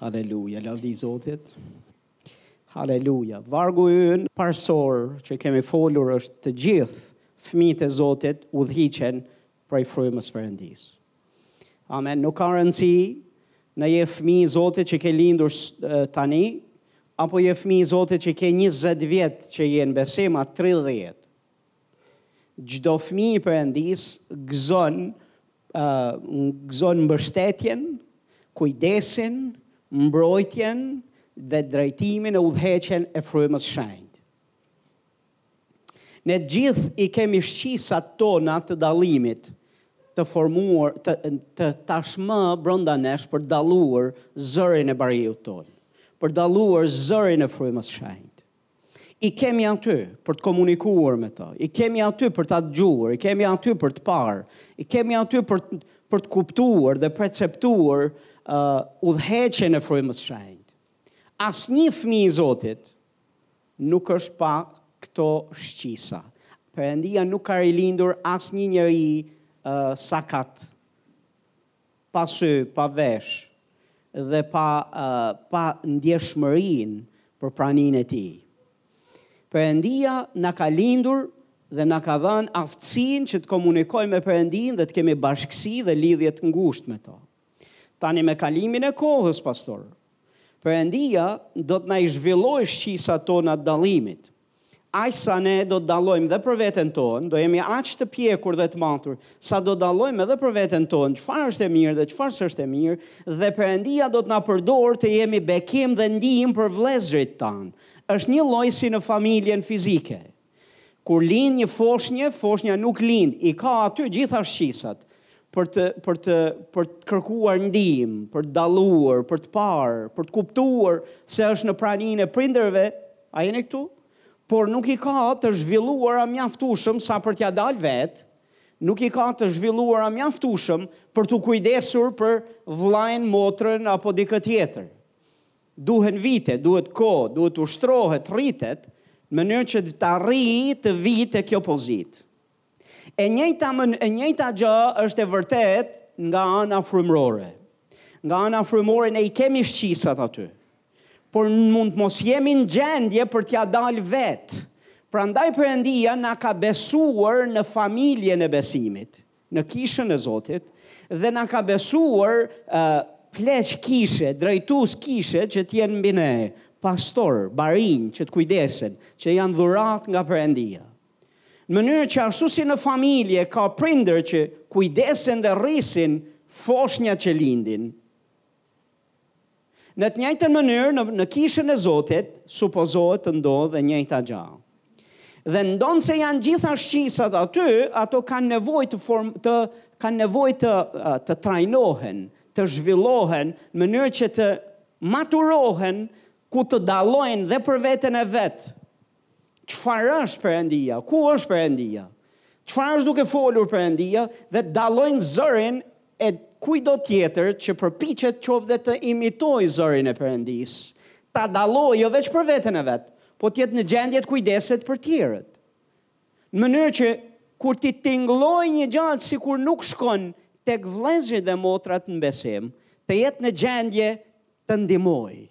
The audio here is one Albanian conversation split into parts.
Haleluja, lavdi Zotit. Haleluja. Vargu ynë parsor që kemi folur është të gjithë fëmijët e Zotit udhëhiqen prej frymës Perëndisë. Amen. Nuk ka rëndësi në je fëmijë i Zotit që ke lindur tani, apo je fëmijë i Zotit që ke 20 vjet që je në besim, a 30. Çdo fëmijë i Perëndisë gëzon gëzon mbështetjen, kujdesin, mbrojtjen dhe drejtimin e udhëheqjen e Frymës Shenjtë. Ne të gjithë i kemi shqisat tona të dallimit të formuara, të tashmë brenda nesh për dalluar zërin e bariut tonë, për dalluar zërin e Frymës Shenjtë. I kemi aty për të komunikuar me të, i kemi aty për ta dëgjuar, i kemi aty për të parë, i kemi aty për të, për të kuptuar dhe perceptuar uh, udhëheqjen e frymës së shenjtë. Asnjë fëmijë i Zotit nuk është pa këto shqisa. Perëndia nuk ka rilindur asnjë njeri uh, sakat Pa sy, pa vesh dhe pa pa ndjeshmërinë për praninë e Tij. Perëndia na ka lindur dhe na ka dhënë aftësinë që të komunikojmë me Perëndinë dhe të kemi bashkësi dhe lidhje të ngushtë me të. Tani me kalimin e kohës, pastor, Perëndia do të na i zhvillojë shqisat tona të dallimit. Aq sa ne do të dallojmë dhe për veten tonë, do jemi aq të pjekur dhe të matur, sa do dallojmë edhe për veten tonë çfarë është e mirë dhe çfarë s'është e mirë, dhe Perëndia do të na përdorë të jemi bekim dhe ndihmë për vëllezërit tanë. Është njëlloj si në familjen fizike. Kur lind një foshnje, foshnja nuk lind, i ka aty gjitha shqisat për të për të për të kërkuar ndihmë, për të dalluar, për të parë, për të kuptuar se është në praninë e prindërve A jeni këtu? Por nuk i ka të zhvilluara mjaftueshëm sa për t'ia dalë vetë, nuk i ka të zhvilluara mjaftueshëm për t'u kujdesur për vëllain, motrën apo dikë tjetër. Duhen vite, duhet kohë, duhet ushtrohet, rritet, në mënyrë që të arrijë të vijë te kjo pozitë. E njëjta më e njëjta gjë është e vërtetë nga ana frymërore. Nga ana frymërore ne i kemi shqisat aty. Por mund të mos jemi në gjendje për t'ia dalë vetë. Prandaj Perëndia na ka besuar në familjen e besimit, në kishën e Zotit dhe na ka besuar uh, pleq kishe, drejtues kishe që të jenë mbi ne, pastorë, barinj që të kujdesen, që janë dhuratë nga Perëndia. Në mënyrë që ashtu si në familje ka prindër që kujdesen dhe rrisin foshnjat që lindin. Në të njëjtën mënyrë në, në kishën e Zotit supozohet të ndodhë e njëjta gjë. Dhe ndonëse janë gjitha shqisat aty, ato kanë nevojë të, form, të, kanë nevojë të, të trajnohen, të zhvillohen, në mënyrë që të maturohen, ku të dallojnë dhe për veten e vet, Çfarë është Perëndia? Ku është Perëndia? Çfarë është duke folur Perëndia dhe të dallojnë zërin e kujdo tjetër që përpiqet qoftë dhe të imitojë zërin e Perëndisë, ta dallojë jo veç për veten e vet, po të jetë në gjendje të kujdeset për tjerët. Në mënyrë që kur t'i tingëllojë një gjë sikur nuk shkon tek vëllezërit dhe motrat në besim, të jetë në gjendje të ndihmojë.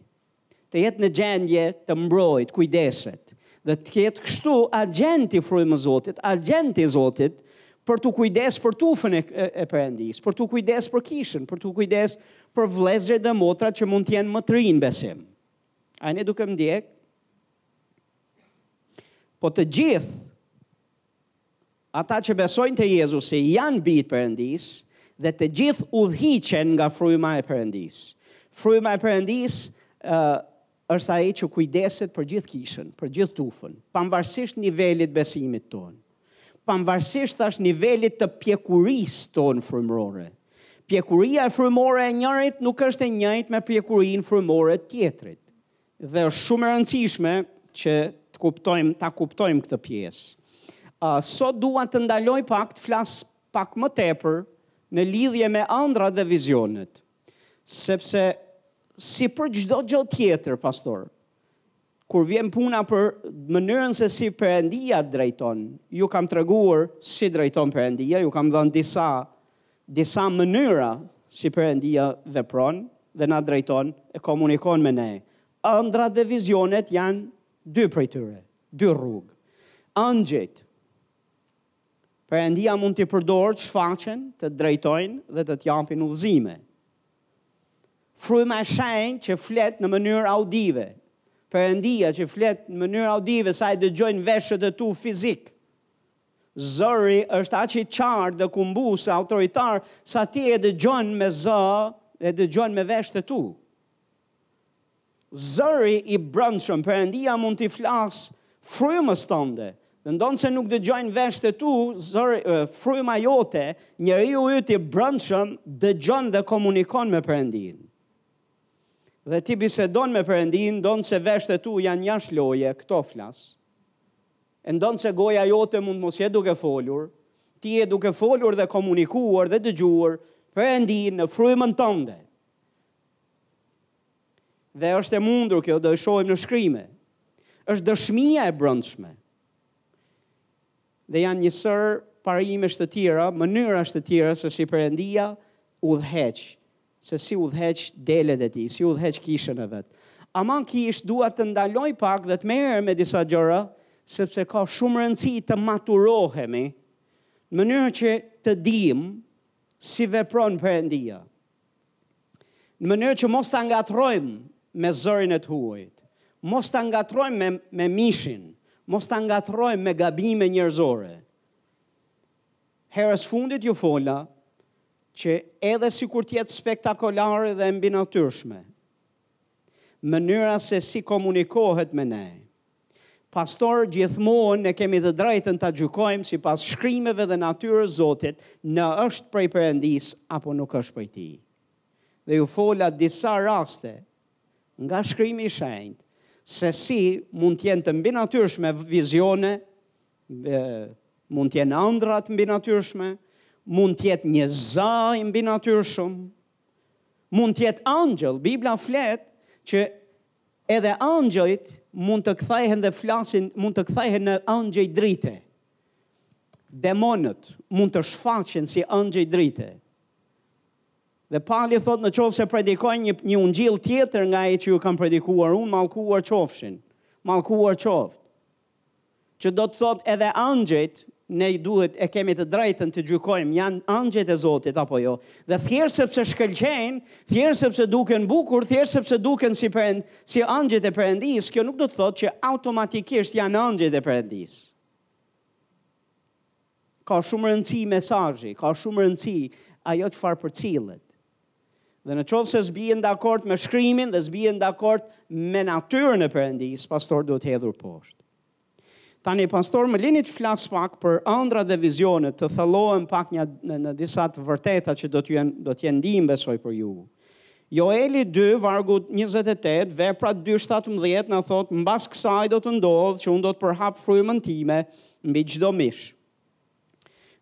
të jetë në gjendje të mbrojë, të kujdeset dhe të jetë kështu agjent i frymës Zotit, agjent i Zotit për t'u kujdes për tufën e, e, e Perëndisë, për t'u kujdes për kishën, për t'u kujdes për vëllezërit dhe motrat që mund të jenë më të rinj në besim. A jeni duke më ndjek? Po të gjithë Ata që besojnë te Jezusi janë bij të Perëndisë dhe të gjithë udhëhiqen nga fryma e Perëndisë. Fryma e Perëndisë ë është ai që kujdeset për gjithë kishën, për gjithë tufën, pamvarsisht nivelit besimit tonë. Pamvarsisht thashë nivelit të pjekurisë tonë frymërore. Pjekuria frymore e njërit nuk është e njëjtë me pjekurinë frymore të tjetrit. Dhe është shumë e rëndësishme që të kuptojmë, ta kuptojmë këtë pjesë. Uh, sot dua të ndaloj pak të flas pak më tepër në lidhje me ëndrrat dhe vizionet. Sepse si për çdo gjë tjetër, pastor, kur vjen puna për mënyrën se si Perëndia drejton, ju kam treguar si drejton Perëndia, ju kam dhënë disa disa mënyra si Perëndia vepron dhe na drejton e komunikon me ne. Ëndrrat dhe vizionet janë dy prej tyre, dy rrugë. Engjëjt, Perëndia mund t'i përdorë të shfaqen, të drejtojnë dhe të t'japin udhëzime. Fryma e shenjtë që flet në mënyrë audive, Perëndia që flet në mënyrë audive sa e dëgjojnë veshët e tu fizikë. Zëri është aq i qartë dhe kumbues e autoritar sa ti e dëgjon me zë, e dëgjon me veshët e tu. Zëri i brendshëm, Perëndia mund t'i flasë frymës tënde. Dhe ndonëse nuk dëgjojnë veshët e tu, zëri, fryma jote, njeriu yt i brendshëm, dëgjon dhe komunikon me Perëndinë. Dhe ti bisedon me Perëndinë, ndonëse veshët e tu janë jashtë loje, këto flas. E ndonse goja jote mund të mos jetë duke folur, ti je duke folur dhe komunikuar dhe dëgjuar Perëndinë në frymën tënde. Dhe është e mundur kjo, do e shohim në shkrime. Është dëshmia e brendshme. Dhe janë një sërë parimesh të tjera, mënyrash të tjera se si Perëndia udhëheq Se si udhëheq delet e tij, si udhëheq kishën e vet. Ama kishë dua të ndaloj pak dhe të merrem me disa gjëra, sepse ka shumë rëndësi të maturohemi, në mënyrë që të dimë si vepron Perëndia. Në mënyrë që mos ta ngatrrojmë me zërin e të huajit, mos ta ngatrrojmë me me mishin, mos ta ngatrrojmë me gabime njerëzore. Herës së fundit ju fola që edhe sikur të jetë spektakulare dhe e mbinatyrshme, mënyra se si komunikohet me ne, pastor gjithmonë ne kemi të drejtën ta gjykojmë sipas shkrimeve dhe natyrës Zotit, në është prej Perëndisë apo nuk është prej tij. Dhe ju fola disa raste nga shkrimi i shenjtë se si mund të jenë të mbinatyrshme vizione mund të jenë andrra të mbinatyrshme, mund të jetë një za i mbinatyrshëm, mund të jetë angjëll. Bibla flet që edhe angjëjt mund të kthehen dhe flasin, mund të kthehen në angjëj drite. Demonët mund të shfaqen si angjëj drite. Dhe Pali thotë në qoftë se predikojnë një, një ungjill tjetër nga ai që ju kam predikuar unë, mallkuar qofshin, mallkuar qoftë. Që do të thotë edhe angjëjt, ne duhet, e kemi të drejtën të gjykojmë, janë angjëjt e Zotit apo jo? Dhe thjesht sepse shkëlqejnë, thjesht sepse duken bukur, thjesht sepse duken si perend, si angjëjt e Perëndisë, kjo nuk do të thotë që automatikisht janë angjëjt e Perëndisë. Ka shumë rëndësi mesazhi, ka shumë rëndësi ajo çfarë përcillet. Dhe në qoftë se s'bien dakord me shkrimin dhe s'bien dakord me natyrën e Perëndisë, pastor duhet hedhur poshtë. Tani, pastor, më lini të flas pak për andrrat dhe vizionet, të thellohem pak një, në, në disa të vërteta që do t'jenë, do t'jenë ndihmë besoj për ju. Joeli dy, vargu njëzet e tetë, Veprat dy, shtatëmbëdhjetë na thotë, Mbas kësaj do të ndodhë që unë do të përhap frymën time mbi çdo mish.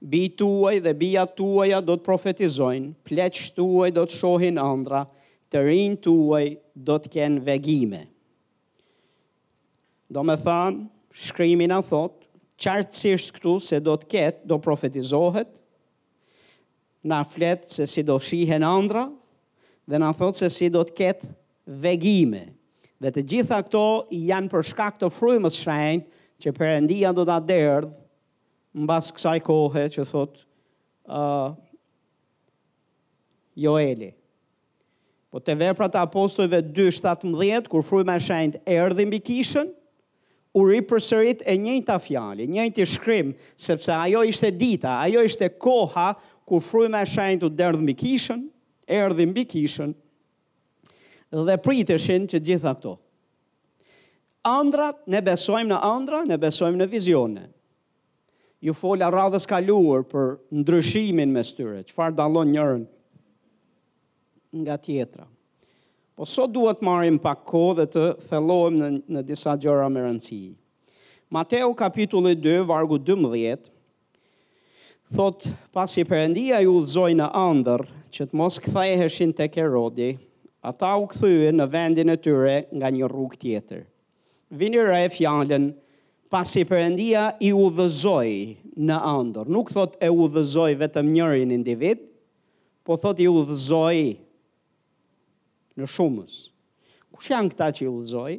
Bijtë tuaj dhe bijat tuaja do të profetizojnë, pleqtë tuaj do të shohin andrra, të rinjtë tuaj do të kenë vegime. Domethanë, shkrimi na thotë qartësisht këtu se do të ketë, do profetizohet, Na flet se si do shihen andrra dhe na thotë se si do të ketë vegime. Dhe të gjitha këto janë për shkak të frymës shenjtë që Perëndia do ta derdhë mbas kësaj kohe që thotë Joeli. Po te Veprat e Apostujve dy shtatëmbëdhjetë, kur fryma e shenjtë erdhi mbi kishën, u ripërsërit e njëjta fjalë, i njëjti shkrim, sepse ajo ishte dita, ajo ishte koha kur fryma e shenjtë u derdh mbi kishën, erdhi mbi kishën, dhe priteshin që të gjitha këto. Andrrat, ne besojmë në andrra, ne besojmë në vizione. Ju fola radhës kaluar për ndryshimin mes tyre, çfarë dallon njërën nga tjetra. Po sot due të marrim pak kohë dhe të thellohemi në, në disa gjëra me rëndësi. Mateu kapitulli 2, vargu 12, thotë, pasi Perëndia i udhëzoi në andërr, që të mos ktheheshin tek Herodi, ata u kthyen në vendin e tyre nga një rrugë tjetër. Vini re fjalën pasi Perëndia i udhëzoi në andërr. Nuk thotë e udhëzoi vetëm njërin individ, po thotë i udhëzoi në shumës. Kush janë këta që i udhëzoi?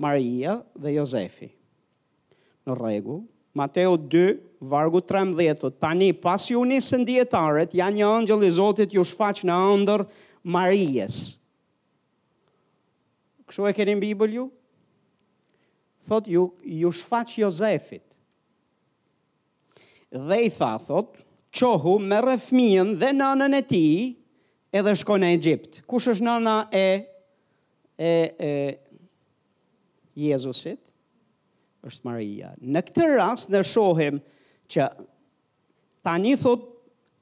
Maria dhe Jozefi. Në rregull, Mateu 2, vargu 13, thotë tani pasi u nisën dijetarët, ja një engjëll i Zotit iu shfaq në andërr Maries. Kështu e keni në Bibël ju? Thotë iu, iu shfaq Jozefit. Dhe i tha, thotë, çohu merre fëmijën dhe nanën e tij, edhe shko në Egjipt. Kush është nëna e, e, e Jezusit? është Maria. Në këtë rast ne shohim që Tani thotë,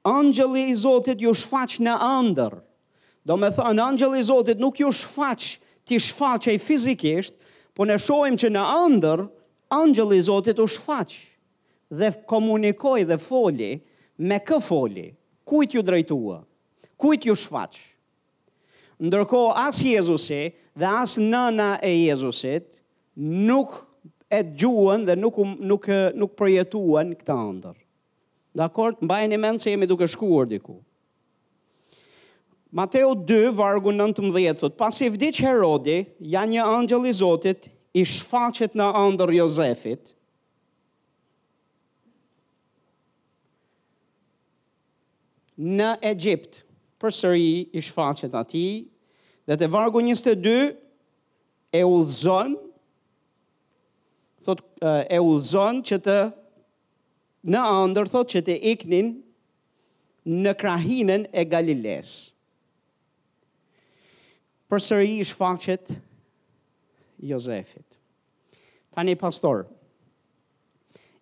Engjëlli i Zotit iu shfaq në andërr. Domethënë, Engjëlli i Zotit nuk iu shfaq t'i shfaqej fizikisht, po ne shohim që në andërr Engjëlli i Zotit u shfaq dhe komunikoi dhe foli, me kë foli, kujt iu drejtua, kujt iu shfaq. Ndërkohë as Jezusi dhe as nëna e Jezusit nuk e dëgjuan dhe nuk nuk nuk përjetuan këtë andërr. Dakord, mbajeni mend se jemi duke shkuar diku. Mateu 2, vargu 19, thotë, pasi vdiq Herodi, ja një engjëll i Zotit, i shfaqet në andërr Jozefit, në Egjipt. Përsëri i shfaqet atij dhe te vargu njëzet e dy e udhëzon thotë e udhëzon që të në andërr thotë që të iknin në krahinën e Galilesë. Përsëri i shfaqet Jozefit. Tani pastor,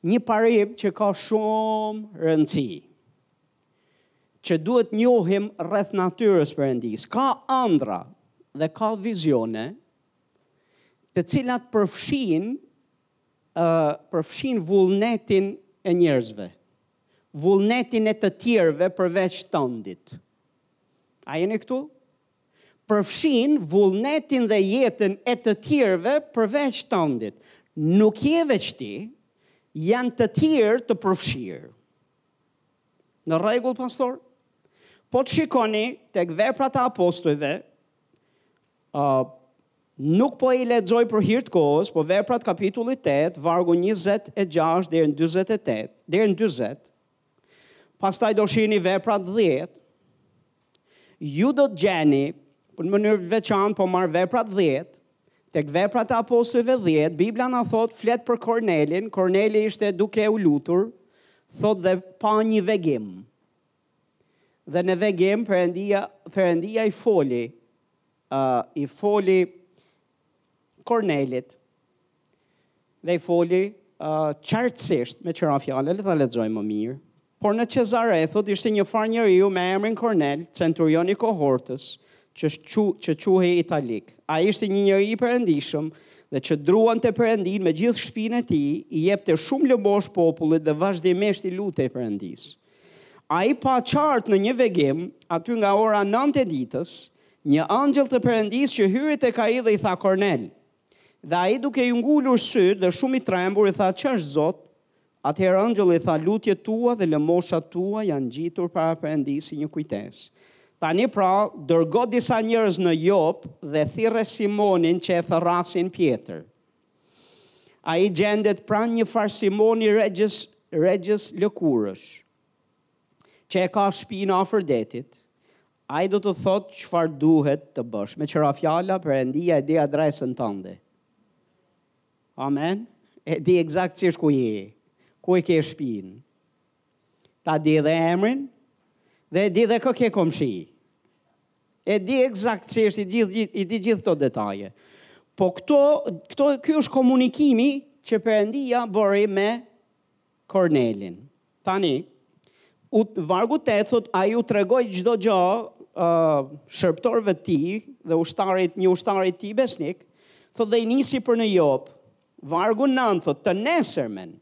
një parim që ka shumë rëndësi, që duhet njohim rreth natyrës Perëndisë, ka andra dhe ka vizione, të cilat përfshijn, uh, përfshijnë vullnetin e njerëzve, vullnetin e të tjerve përveç tëndit. A jeni këtu? përfshin vullnetin dhe jetën e të tjerëve përveç tëndit. Nuk je veç ti, janë të tjerë të përfshirë. Në rregull, pastor? Po të shikoni tek veprat e apostujve, uh, nuk po i lexoj për hir të kohës, po veprat kapitullit 8, vargu 26 deri në 48, deri në 40. Pastaj do shihni veprat 10. Ju do të gjeni, në mënyrë të veçantë po marr Veprat dhjetë, tek Veprat e Apostujve dhjetë, Bibla na thotë, flet për Kornelin, Korneli ishte duke u lutur, thotë dhe pa një vegim. Dhe në vegim Perëndia Perëndia i foli i foli Kornelit dhe i foli qartësisht me tjera fjalë, le ta lexojmë më mirë. Por në Cezare, thotë, ishte një farë njeriu me emrin Kornel, centurion i kohortës, që, që, që quhej italik. Ai ishte një njeri i perëndishëm dhe që druante Perëndinë me gjithë shpinë e tij, i jepte shumë lëmoshë popullit dhe vazhdimisht i lutej Perëndisë. Ai pa qartë në një vegim, aty nga ora 9 e ditës, Një angjëll të Perëndisë që hyri tek ai dhe i tha Kornel. Dhe ai duke i ngulur sytë dhe shumë i trembur i tha ç'është Zot? Atëherë ëngjëlli i tha lutjet tua dhe lëmoshat tua janë ngjitur para Perëndisë si një kujtesë. Tani pra dërgo disa njerëz në Jopë dhe thirre Simonin që e thërrasin Pjetër. Ai gjendet pranë një farë Simoni regjës, regjës lëkurësh, që e ka shpinë afër detit. Ai do të të thotë çfarë duhet të bësh. Me tjera fjalë, Perëndia e di adresën tënde. Amen. E di eksaktësisht ku je, ku e ke shpinë. Ta di dhe emrin dhe e di dhe kë ke komshi. E di eksaktësisht i gjithë i di gjithë këto detaje. Po këto këto ky është komunikimi që Perëndia bëri me Kornelin. Tani, u, vargu 8 thotë, ai u tregoi çdo gjë uh, shërbëtorëve të tij dhe ushtarit, një ushtarit të tij besnik, thotë dhe i nisi për në Jopë, vargu 9 thotë, të nesërmen,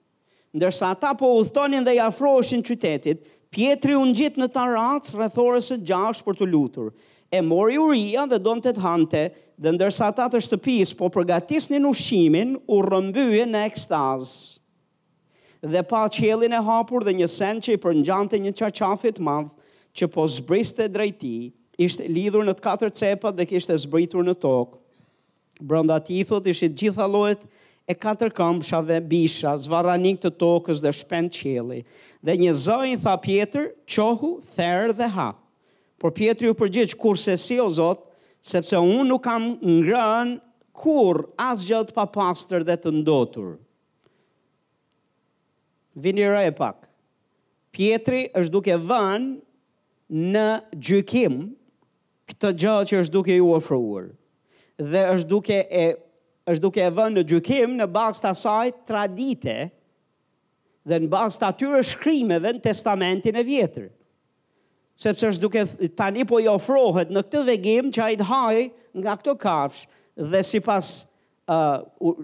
ndërsa ata po udhëtonin dhe i afroheshin qytetit, Pjetri u ngjit në tarracë rreth orës së gjashtë për t'u lutur, e mori uria dhe donte të hante, dhe ndërsa ata të shtëpisë po përgatisnin ushqimin, u rrëmbye në ekstazë. Dhe pa qiellin e hapur dhe një send që i përngjante një çarçafi të madh, që po zbriste drejt tij, ishte lidhur në të katër cepat dhe kishte zbritur në tokë. Brenda tij, thotë, ishin të gjitha llojet e katërkëmbëshave, bisha, zvarranikë të tokës dhe shpendë qielli. Dhe një zë i tha Pjetër, Çohu, ther dhe ha. Por Pjetri u përgjigj, Kurrsesi, o Zot, sepse unë nuk kam ngrënë kurrë asgjë të papastër dhe të ndotur. Vini re pak. Pjetri është duke vënë në gjykim këtë gjë që është duke iu ofruar. Dhe është duke e është duke e vënë në gjykim në bazë të asaj tradite dhe në bazë të atyre shkrimeve në testamentin e vjetër. Sepse është duke tani po i ofrohet në këtë vegim që ai të hajë nga këto kafshë dhe sipas ë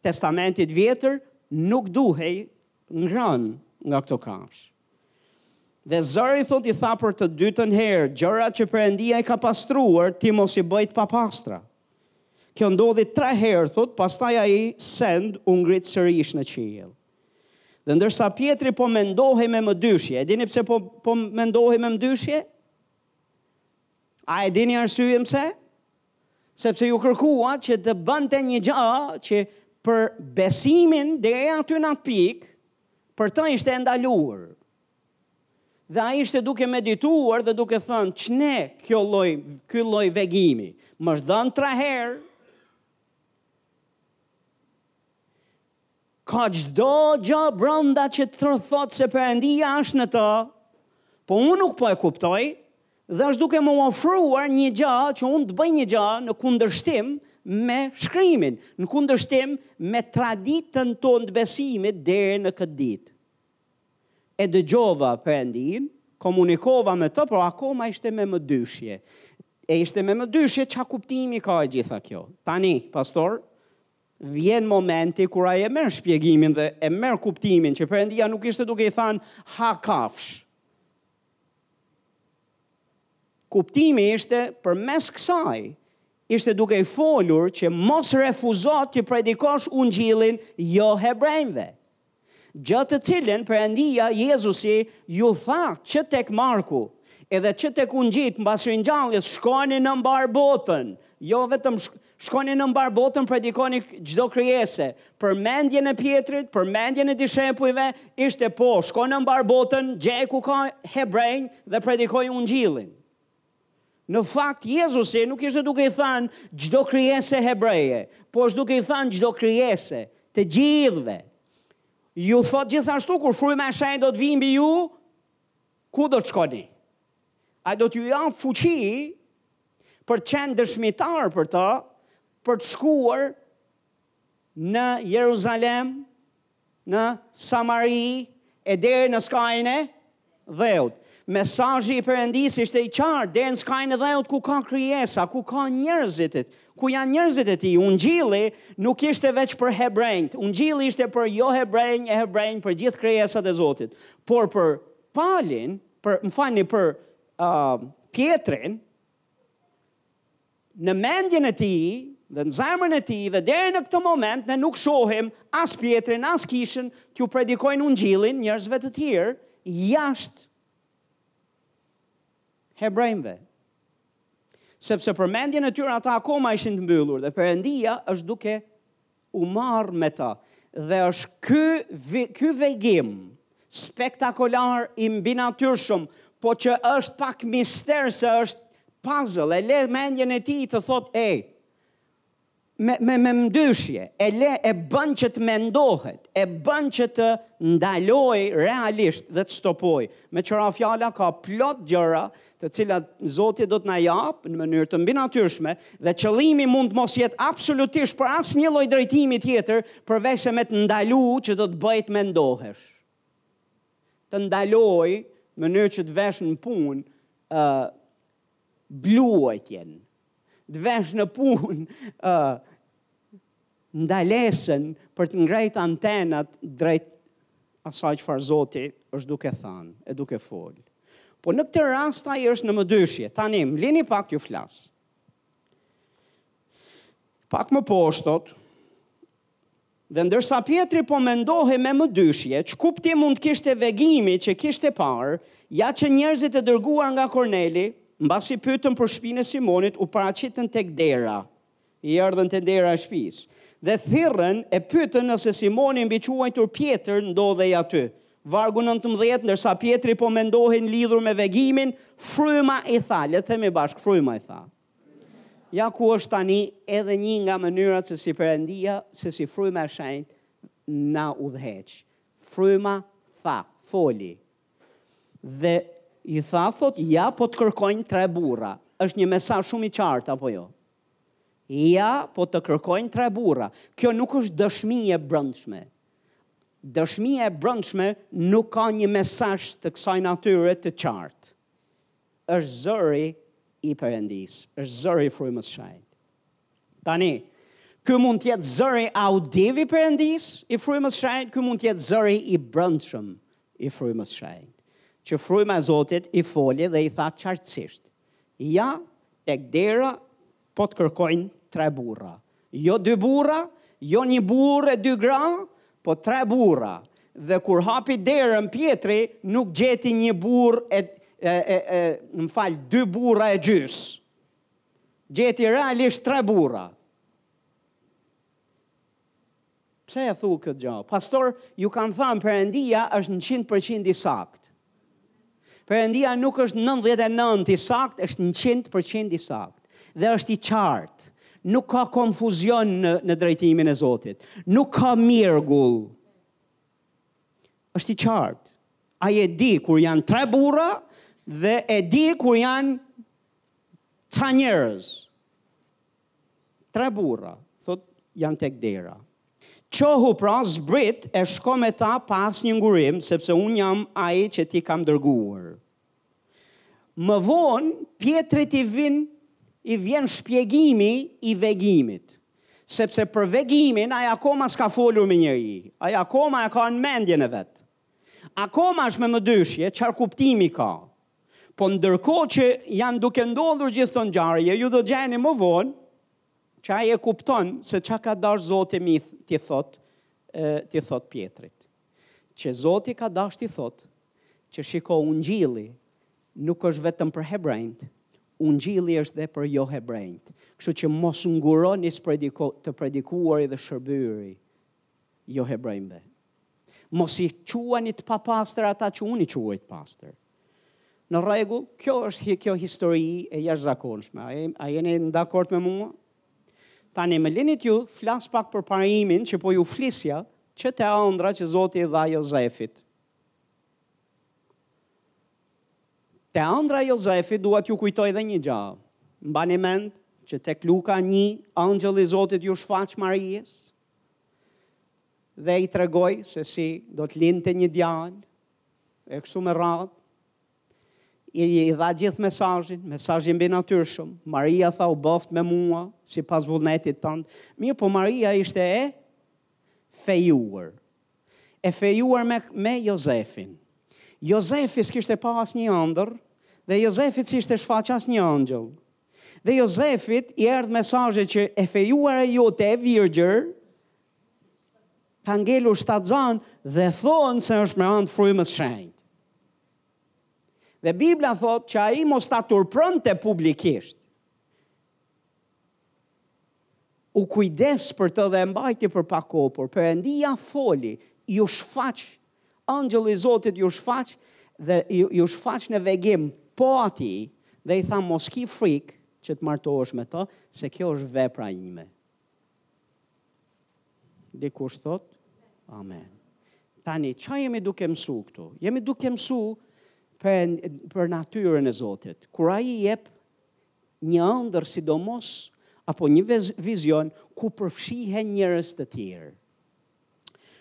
Testamentit të Vjetër nuk duhej ngrënë nga këto kafshë. Dhe zëri thotë i tha për të dytën herë, gjërat që Perëndia i ka pastruar, ti mos i bëj të papastra. Kjo ndodhi tre herë, thotë, pastaj ai send u ngrit sërish në qiell. Dhe ndërsa Pjetri po mendohej me mëdyshje, e dini pse po, po mendohej me mëdyshje? A e dini arsyen pse? Sepse iu kërkua që të bënte një gjë që për besimin deri aty në atë pikë, për të ishte e ndaluar. Dhe ai ishte duke medituar dhe duke thënë, ç'ne kjo lloj, ky lloj vegimi? Më është dhënë tre herë. Ka çdo gjë brenda që të thotë se Perëndia është në të, po unë nuk po e kuptoj dhe është duke më ofruar një gjë që unë të bëj një gjë në kundërshtim me shkrimin, në kundërshtim me traditën tonë të besimit deri në këtë ditë. E dëgjova Perëndinë, komunikova me të, por akoma ishte me mëdyshje. E ishte me mëdyshje ça kuptimi ka e gjitha kjo. Tani, pastor, Vjen momenti kur ai e merr shpjegimin dhe e merr kuptimin që Perëndia nuk ishte duke i thanë ha kafshë. Kuptimi ishte përmes kësaj ishte duke i folur që mos refuzo t'u predikosh ungjillin johebrenjve. gjë të cilën Perëndia Jezusi u tha që tek Marku, edhe që tek Ungjijtë mbas ringjalljes, shkoni në mbarë botën, jo vetëm shkoni në mbarë botën predikoni çdo krijese. Për mendjen e Pjetrit, për mendjen e dishepujve ishte po, shko në mbarë botën, gjej ku ka hebrenj dhe predikoji Ungjillin. Në fakt, Jezusi nuk ishte duke i thënë çdo krijese hebreje, po është duke i thënë çdo krijese, të gjithëve. Ju thotë gjithashtu kur fryma e shenjtë do të vijë mbi ju, ku do të shkoni? Ai do t'ju japë fuqi për të qenë dëshmitarë për të, për të shkuar në Jeruzalem, në Samari e deri në skajin e dheut. Mesazhi i Perëndisë ishte i qartë deri në skajin e dheut ku ka krijesa, ku ka njerëzit, ku janë njerëzit e tij. Ungjilli nuk ishte veç për hebrenjtë, ungjilli ishte për jo hebrenj e hebrenj për gjithë krijesat e Zotit, por për Palin, për më falni për uh, Pjetrin, Në mendjen e tij dhe në zemrën e tij dhe deri në këtë moment ne nuk shohim as Pjetrin as Kishën t'u predikojnë Ungjillin njerëzve të tjerë jashtë hebrenjve. Sepse për mendjen e tyre ata akoma ishin të mbyllur dhe Perëndia është duke u marrë me ta dhe është ky ky vegim spektakolar i mbinatyrshëm, po që është pak mister se është puzzle, e le mendjen e tij të thotë ej, me, me, me mdyshje, e le e bën që të mendohet, e bën që të ndalojë realisht dhe të stopojë. Me që ra fjala ka plot gjëra të cilat Zoti do të na japë në mënyrë të mbinatyrshme dhe qëllimi mund të mos jetë absolutisht për asnjë lloj drejtimi tjetër përveç se me të ndalu që të të bëjë të mendohesh. Të ndalojë në mënyrë që të vesh në punë ë uh, bluajtjen. Të vesh në punë ë uh, ndalesën për të ngrejt antenat drejt asaj çfarë Zoti është duke thënë e duke folë. Po në këtë rast ai është në mëdyshje. Tani, më lini pak ju flas. Pak më poshtë thotë, dhe ndërsa Pjetri po mendohej me mëdyshje, ç'kuptim mund të kishte vegimi që kishte parë, ja që njerëzit e dërguar nga Korneli, mbasi pytën për shpinë e Simonit, u paraqitën tek dera, I erdhën te dera e shpisë dhe thirrën e pyetën nëse Simoni mbiquajtur Pjetër ndodhej aty. Vargu nëntëmbëdhjetë ndërsa Pjetri po mendohej lidhur me vegimin, fryma i tha, le të themi bashkë, fryma i tha. Ja ku është tani edhe një nga mënyrat se si Perëndia, se si fryma e shenjtë na udhëheq. Fryma tha, foli. Dhe i tha thotë ja po të kërkojnë tre burra. Është një mesazh shumë i qartë apo jo? Ja po të kërkojnë tre burra. Kjo nuk është dëshmi e brendshme. Dëshmia e brendshme nuk ka një mesazh të kësaj natyre të qartë. Është zëri i Perëndisë, është zëri i frymës së Tani, ky mund të jetë zëri auditiv i Perëndisë, i Frymës së Shenjtë, ky mund të jetë zëri i brendshëm i Frymës së Shenjtë, që Fryma e Zotit i foli dhe i tha qartësisht, Ja, tek dera po të kërkojnë tre burra. Jo dy burra, jo një burrë e dy gra, po tre burra. Dhe kur hapi derën Pjetri, nuk gjeti një burrë e, e, e, e më fal, dy burra e gjysë. Gjeti realisht tre burra. Pse e thua këtë gjë? Pastor, ju kam thënë Perëndia është 100% i saktë. Perëndia nuk është 99 i saktë, është 100% i saktë dhe është i qartë. Nuk ka konfuzion në, në drejtimin e Zotit. Nuk ka mjegull. Është i qartë. Ai e di kur janë tre burra dhe e di kur janë Ca njerëz, tre burra, thotë janë tek dera. Çohu pra zbrit e shko me ta pa asnjë ngurim, sepse unë jam ai që t'i kam dërguar. Më vonë, Pjetrit i vin, i vjen shpjegimi i vegimit. Sepse për vegimin, ai akoma s'ka folur me njeri, ai akoma e ka në mendjen e vet. Akoma është me mëdyshje çfarë kuptimi ka. Po ndërkohë që janë duke ndodhur gjithë këto ngjarje, ju do gjeni më vonë që ai e kupton se ça ka dash Zoti me t'i thotë, t'i thotë Pjetrit. Që Zoti ka dash t'i thotë që shiko ungjilli nuk është vetëm për hebrenjtë, ungjilli është dhe për jo hebrenjtë. Kështu që mos nguroni të predikuarit dhe shërbyeri jo hebrejve. Mos i quani të papastër ata që unë i quaj të pastër. Në rregull, kjo është kjo histori e jashtëzakonshme. A, a jeni dakord me mua? Tani më lini t'ju flas pak për parimin që po ju flisja, që te andrra që Zoti i dha Jozefit. Te andrra e Jozefit dua t'ju kujtoj edhe një gjë. Mbani mend që tek Luka 1, angjëlli i Zotit iu shfaq Marijës, dhe i tregoi se si do të lindte një djalë, e kështu me radhë, i, i dha gjithë mesazhin, mesazhin e mbinatyrshëm, Maria tha u bëftë me mua, sipas vullnetit tënd, mirëpo Maria ishte e fejuar, e fejuar me, me Jozefin. Jozefi s'kishte pa asnjë andërr, dhe Jozefit s'ishte shfaq asnjë angjëll. Dhe Jozefit i erdh mesazhi që e fejuara jote e virgjër, ka ngelu shtatzanë dhe thonë se është me anë të Frymës së Shenjtë. Dhe Biblia thotë që ai mos ta turpëronte publikisht. u kujdes për të dhe e mbajti për pak, o, por. Perëndia foli, iu shfaq, angjëlli i Zotit iu shfaq dhe iu shfaq në vegim po atij dhe i tha mos ki frikë që të martohesh me të, se kjo është vepra ime. Dikush thotë, amen. Tani, ça jemi duke mësu këtu? Jemi duke mësu për, për natyren e Zotit. Kur ai jep një ëndërr sidomos apo një vizion ku përfshihen njerëz të tjerë.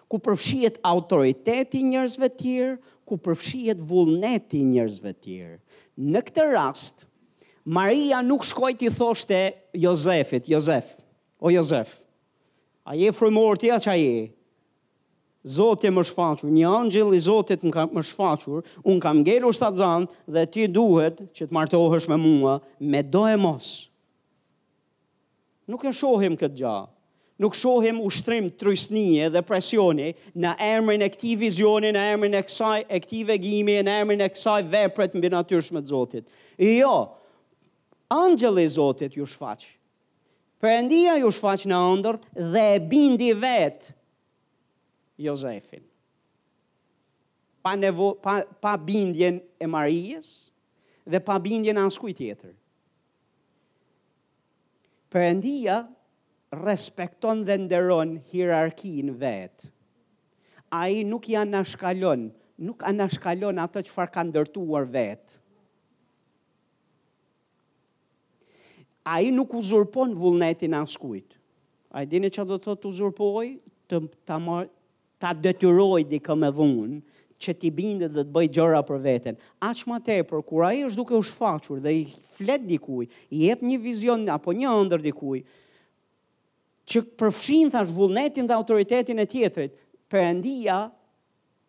Ku përfshihet autoriteti i njerëzve të tjerë, ku përfshihet vullneti i njerëzve të tjerë. Në këtë rast, Maria nuk shkoi t'i thoshte Jozefit, Jozef, o Jozef, a je frymor ti a ça je? Zoti m'është shfaqur, një angjëll i Zotit më, m'është shfaqur, unë kam ngelur shtatzanë dhe ti duhet që të martohesh me mua, medoemos. Nuk e shohim këtë gja. Nuk shohim ushtrim trysnie dhe presioni në emrin e këtij vizioni, në emrin e kësaj, e këtij vegimi, në emrin e kësaj vepre të mbinatyrshme të Zotit. Jo, angjëlli i Zotit iu shfaq. Perëndia iu shfaq në andërr dhe e bindi vetë Jozefin. Pa, nevo, pa, pa bindjen e Marijës dhe pa bindjen e askujt tjetër. Perëndia respekton dhe nderon hierarkinë e vet. Ai nuk i anashkalon, nuk anashkalon atë çfarë ka ndërtuar vetë. Ai nuk uzurpon vullnetin e askujt. A e dini çfarë do të thotë uzurpoj? Të ta marr ta detyroj dikë me dhunë që t'i bindet dhe të bëjë gjëra për veten. Aq më tepër kur ai është duke u shfaqur dhe i flet dikuj, i jep një vizion apo një ëndërr dikuj që përfshin thashë vullnetin dhe autoritetin e tjetrit, Perëndia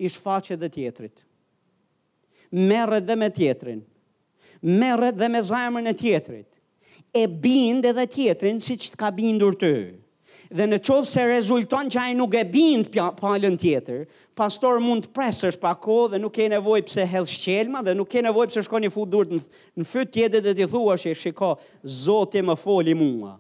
i shfaqet dhe tjetrit. merret dhe me tjetrin, merret dhe me zemrën e tjetrit, e bind edhe tjetrin siç të ka bindur ty. Dhe në qoftë se rezulton që ai nuk e bind palën tjetër, pastor mund të presësh pak kohë dhe nuk ke nevojë pse hedh shqelma dhe nuk ke nevojë pse shkon i fut duart në fyt tjetrit dhe t'i thuash shiko, zoti më foli mua.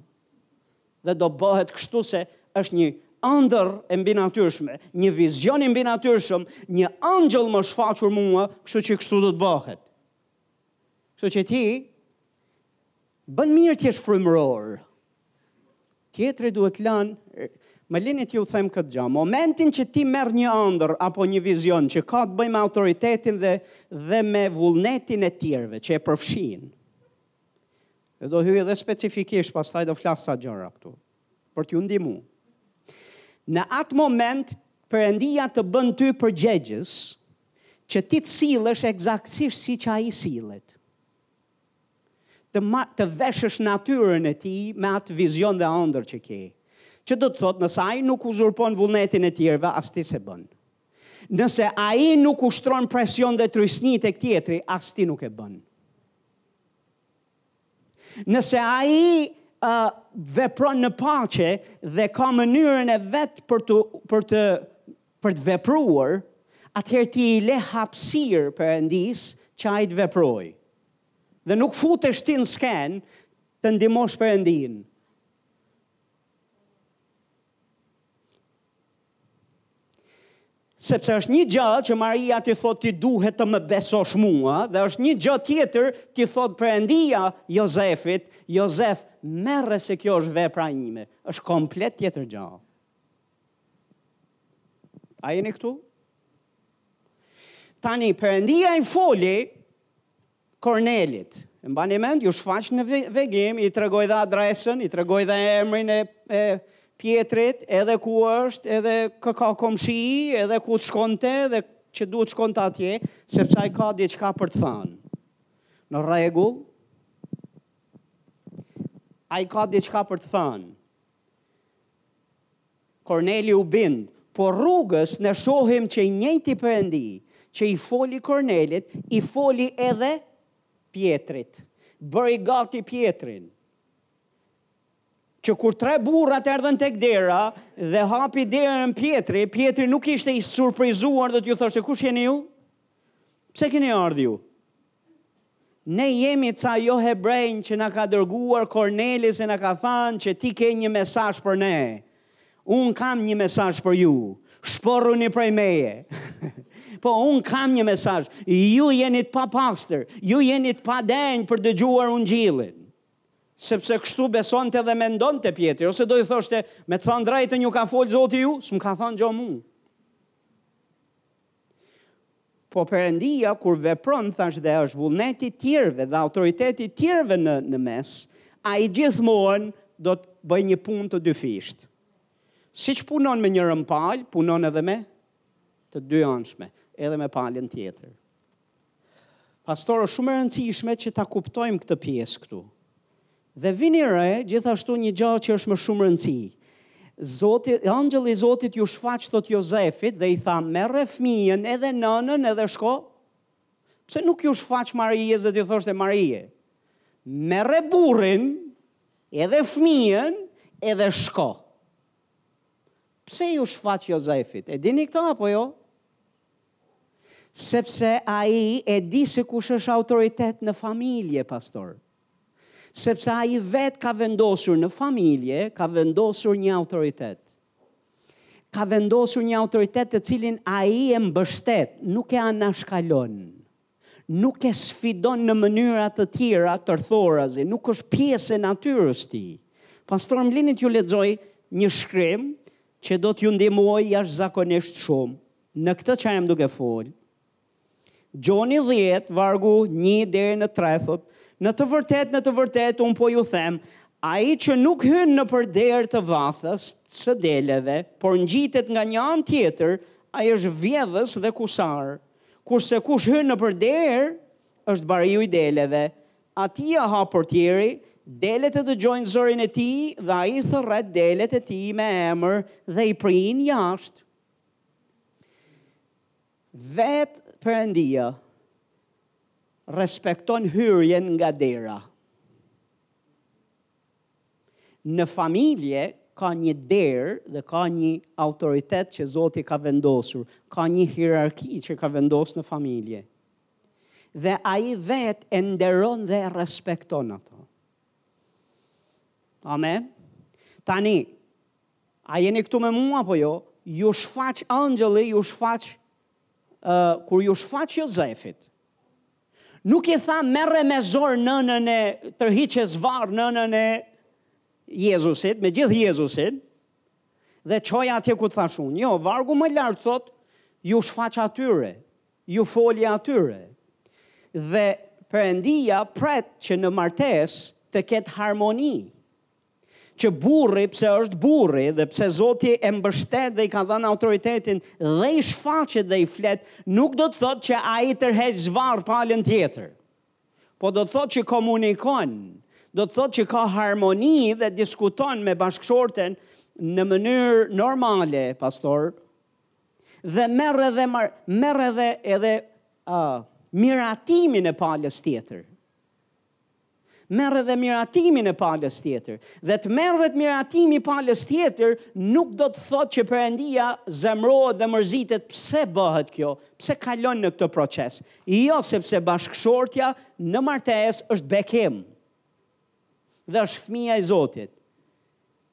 Dhe do bëhet kështu se është një ëndërr e mbinatyrshme, një vizion i mbinatyrshëm, një angjëll m'u shfaq mua, kështu që kështu do të bëhet. Kështu që ti bën mirë të jesh frymëror. Tjetri duhet lënë Më lini t'ju them këtë gjë. Momentin që ti merr një ëndërr apo një vizion që ka të bëjë me autoritetin dhe dhe me vullnetin e tjerëve që e përfshin. Dhe do hyj edhe specifikisht, pastaj do flas ca gjëra këtu për t'ju ndihmu. Në atë moment Perëndia të bën ty përgjegjës që ti të sillesh ekzaktësisht siç ai sillet. Të ma, të veshësh natyrën e tij me atë vizion dhe ëndërr që ke. Që do të thotë, nëse ai nuk uzurpon vullnetin e tjerëve, as ti s'e bën. Nëse ai nuk ushtron presion dhe trysni tek tjetri, as ti nuk e bën. Nëse ai ë uh, vepron në paqe dhe ka mënyrën e vet për të për të për të vepruar, atëherë ti i lë hapësirë Perëndisë që ai të veprojë. Dhe nuk futesh ti në skenë të ndihmosh Perëndinë. Sepse është një gjë që Maria t'i thotë ti duhet të më besosh mua dhe është një gjë tjetër t'i thotë Perëndia Jozefit, Jozef, merre se kjo është vepra ime. Është komplet tjetër gjë. A jeni këtu? Tani Perëndia i foli Kornelit. E mbani mend, iu shfaq në vegim, i tregoi dhe adresën, i tregoi dhe emrin e, e Pjetrit, edhe ku është, edhe kë ka komshi, edhe ku të shkonte, edhe që duhet të shkonte atje, sepse ai ka diçka për të thënë. Në rregull, ai ka diçka për të thënë. Korneli u bind, por rrugës ne shohim që i njëjti Perëndi që i foli Kornelit, i foli edhe Pjetrit. Bëri gati Pjetrin. Që kur tre burrat erdhën tek dera dhe hapi derën Pjetri, Pjetri nuk ishte i surprizuar dhe t'ju thoshte kush jeni ju? Pse keni ardhur ju? Ne jemi ca jo hebrenj që na ka dërguar Korneli e na ka thënë që ti ke një mesazh për ne. Unë kam një mesazh për ju. Shporruni prej meje. po unë kam një mesazh. Ju jeni të papastër, ju jeni të padenjë për dëgjuar ungjillin. Sepse kështu besonte dhe mendonte Pjetri, ose do i thoshte, me të thënë drejtën ju ka fol Zoti ju, s'më ka thënë gjë mua. Po Perëndia kur vepron thashë dhe është vullneti i tjerëve dhe autoriteti i tjerëve në në mes, Ai gjithmonë do të bëjë një punë të dyfishtë. Siç punon me njërën palë, punon edhe me të dyanshme, edhe me palën tjetër. Pastor, është shumë e rëndësishme që ta kuptojmë këtë pjesë këtu. Dhe vini re, gjithashtu një gjë që është me shumë rëndësi. Zoti, angjëlli i Zotit iu shfaq thotë Jozefit dhe i tha, "Merre fëmijën edhe nënën edhe shko." Pse nuk iu shfaq Marisë dhe t'i thoshte Marie? Merre burrin edhe fëmijën edhe shko. Pse iu shfaq Jozefit? E dini këtë apo jo? Sepse ai e di se kush është autoritet në familje, pastor. Sepse ai vetë ka vendosur në familje, ka vendosur një autoritet. Ka vendosur një autoritet të cilin ai e mbështet, nuk e anashkalon. Nuk e sfidon në mënyra të tjera tërthorazi, nuk është pjesë e natyrës tij. Pastor, më lini t'ju lexoj një shkrim që do t'ju ndihmojë jashtëzakonisht shumë. Në këtë që jam duke folë, Gjoni 10, vargu 1 deri në 3, thotë, në të vërtetë, në të vërtetë, unë po ju them, ai që nuk hyn nëpër derë të vathës, së deleve, por ngjitet nga një anë tjetër, ai është vjedhës dhe kusar. Kurse kush hyn nëpër derë, është bariu i deleve. Atij ia hap portieri, delet e dëgjojnë zërin e tij dhe ai i thërret delet e tij me emër dhe i prin jashtë. Vetë Perëndia respekton hyrjen nga dera. Në familje ka një derë dhe ka një autoritet që Zoti ka vendosur, ka një hierarki që ka vendosur në familje. Dhe ai vetë e nderon dhe e respekton ato. Amen. Tani, a jeni këtu me mua apo jo? Ju shfaq angjëlli, ju shfaq uh, kur ju shfaq Jozefit, nuk i tha merre me zor nënën e tërhiqe zvarrë nënën e Jezusit, me gjithë Jezusin, dhe çoje atje ku të thashë unë. Jo, vargu më lart thotë, ju shfaq atyre, ju foli atyre. Dhe Perëndia pret që në martesë të ketë harmoni. Që burri pse është burri dhe pse Zoti e mbështet dhe i ka dhënë autoritetin dhe i shfaqet dhe i flet, nuk do të thotë që ai tërheq zvarrë palën tjetër. Po do të thotë që komunikon, do të thotë që ka harmoni dhe diskuton me bashkëshorten në mënyrë normale, pastor, dhe merr edhe merr edhe edhe uh, miratimin e palës tjetër. merr edhe miratimin e palës tjetër. Dhe të merret miratimi i palës tjetër nuk do të thotë që Perëndia zemrohet dhe mërzitet pse bëhet kjo, pse kalon në këtë proces. Jo sepse bashkëshortja në martesë është bekim. Dhe është fëmija e Zotit.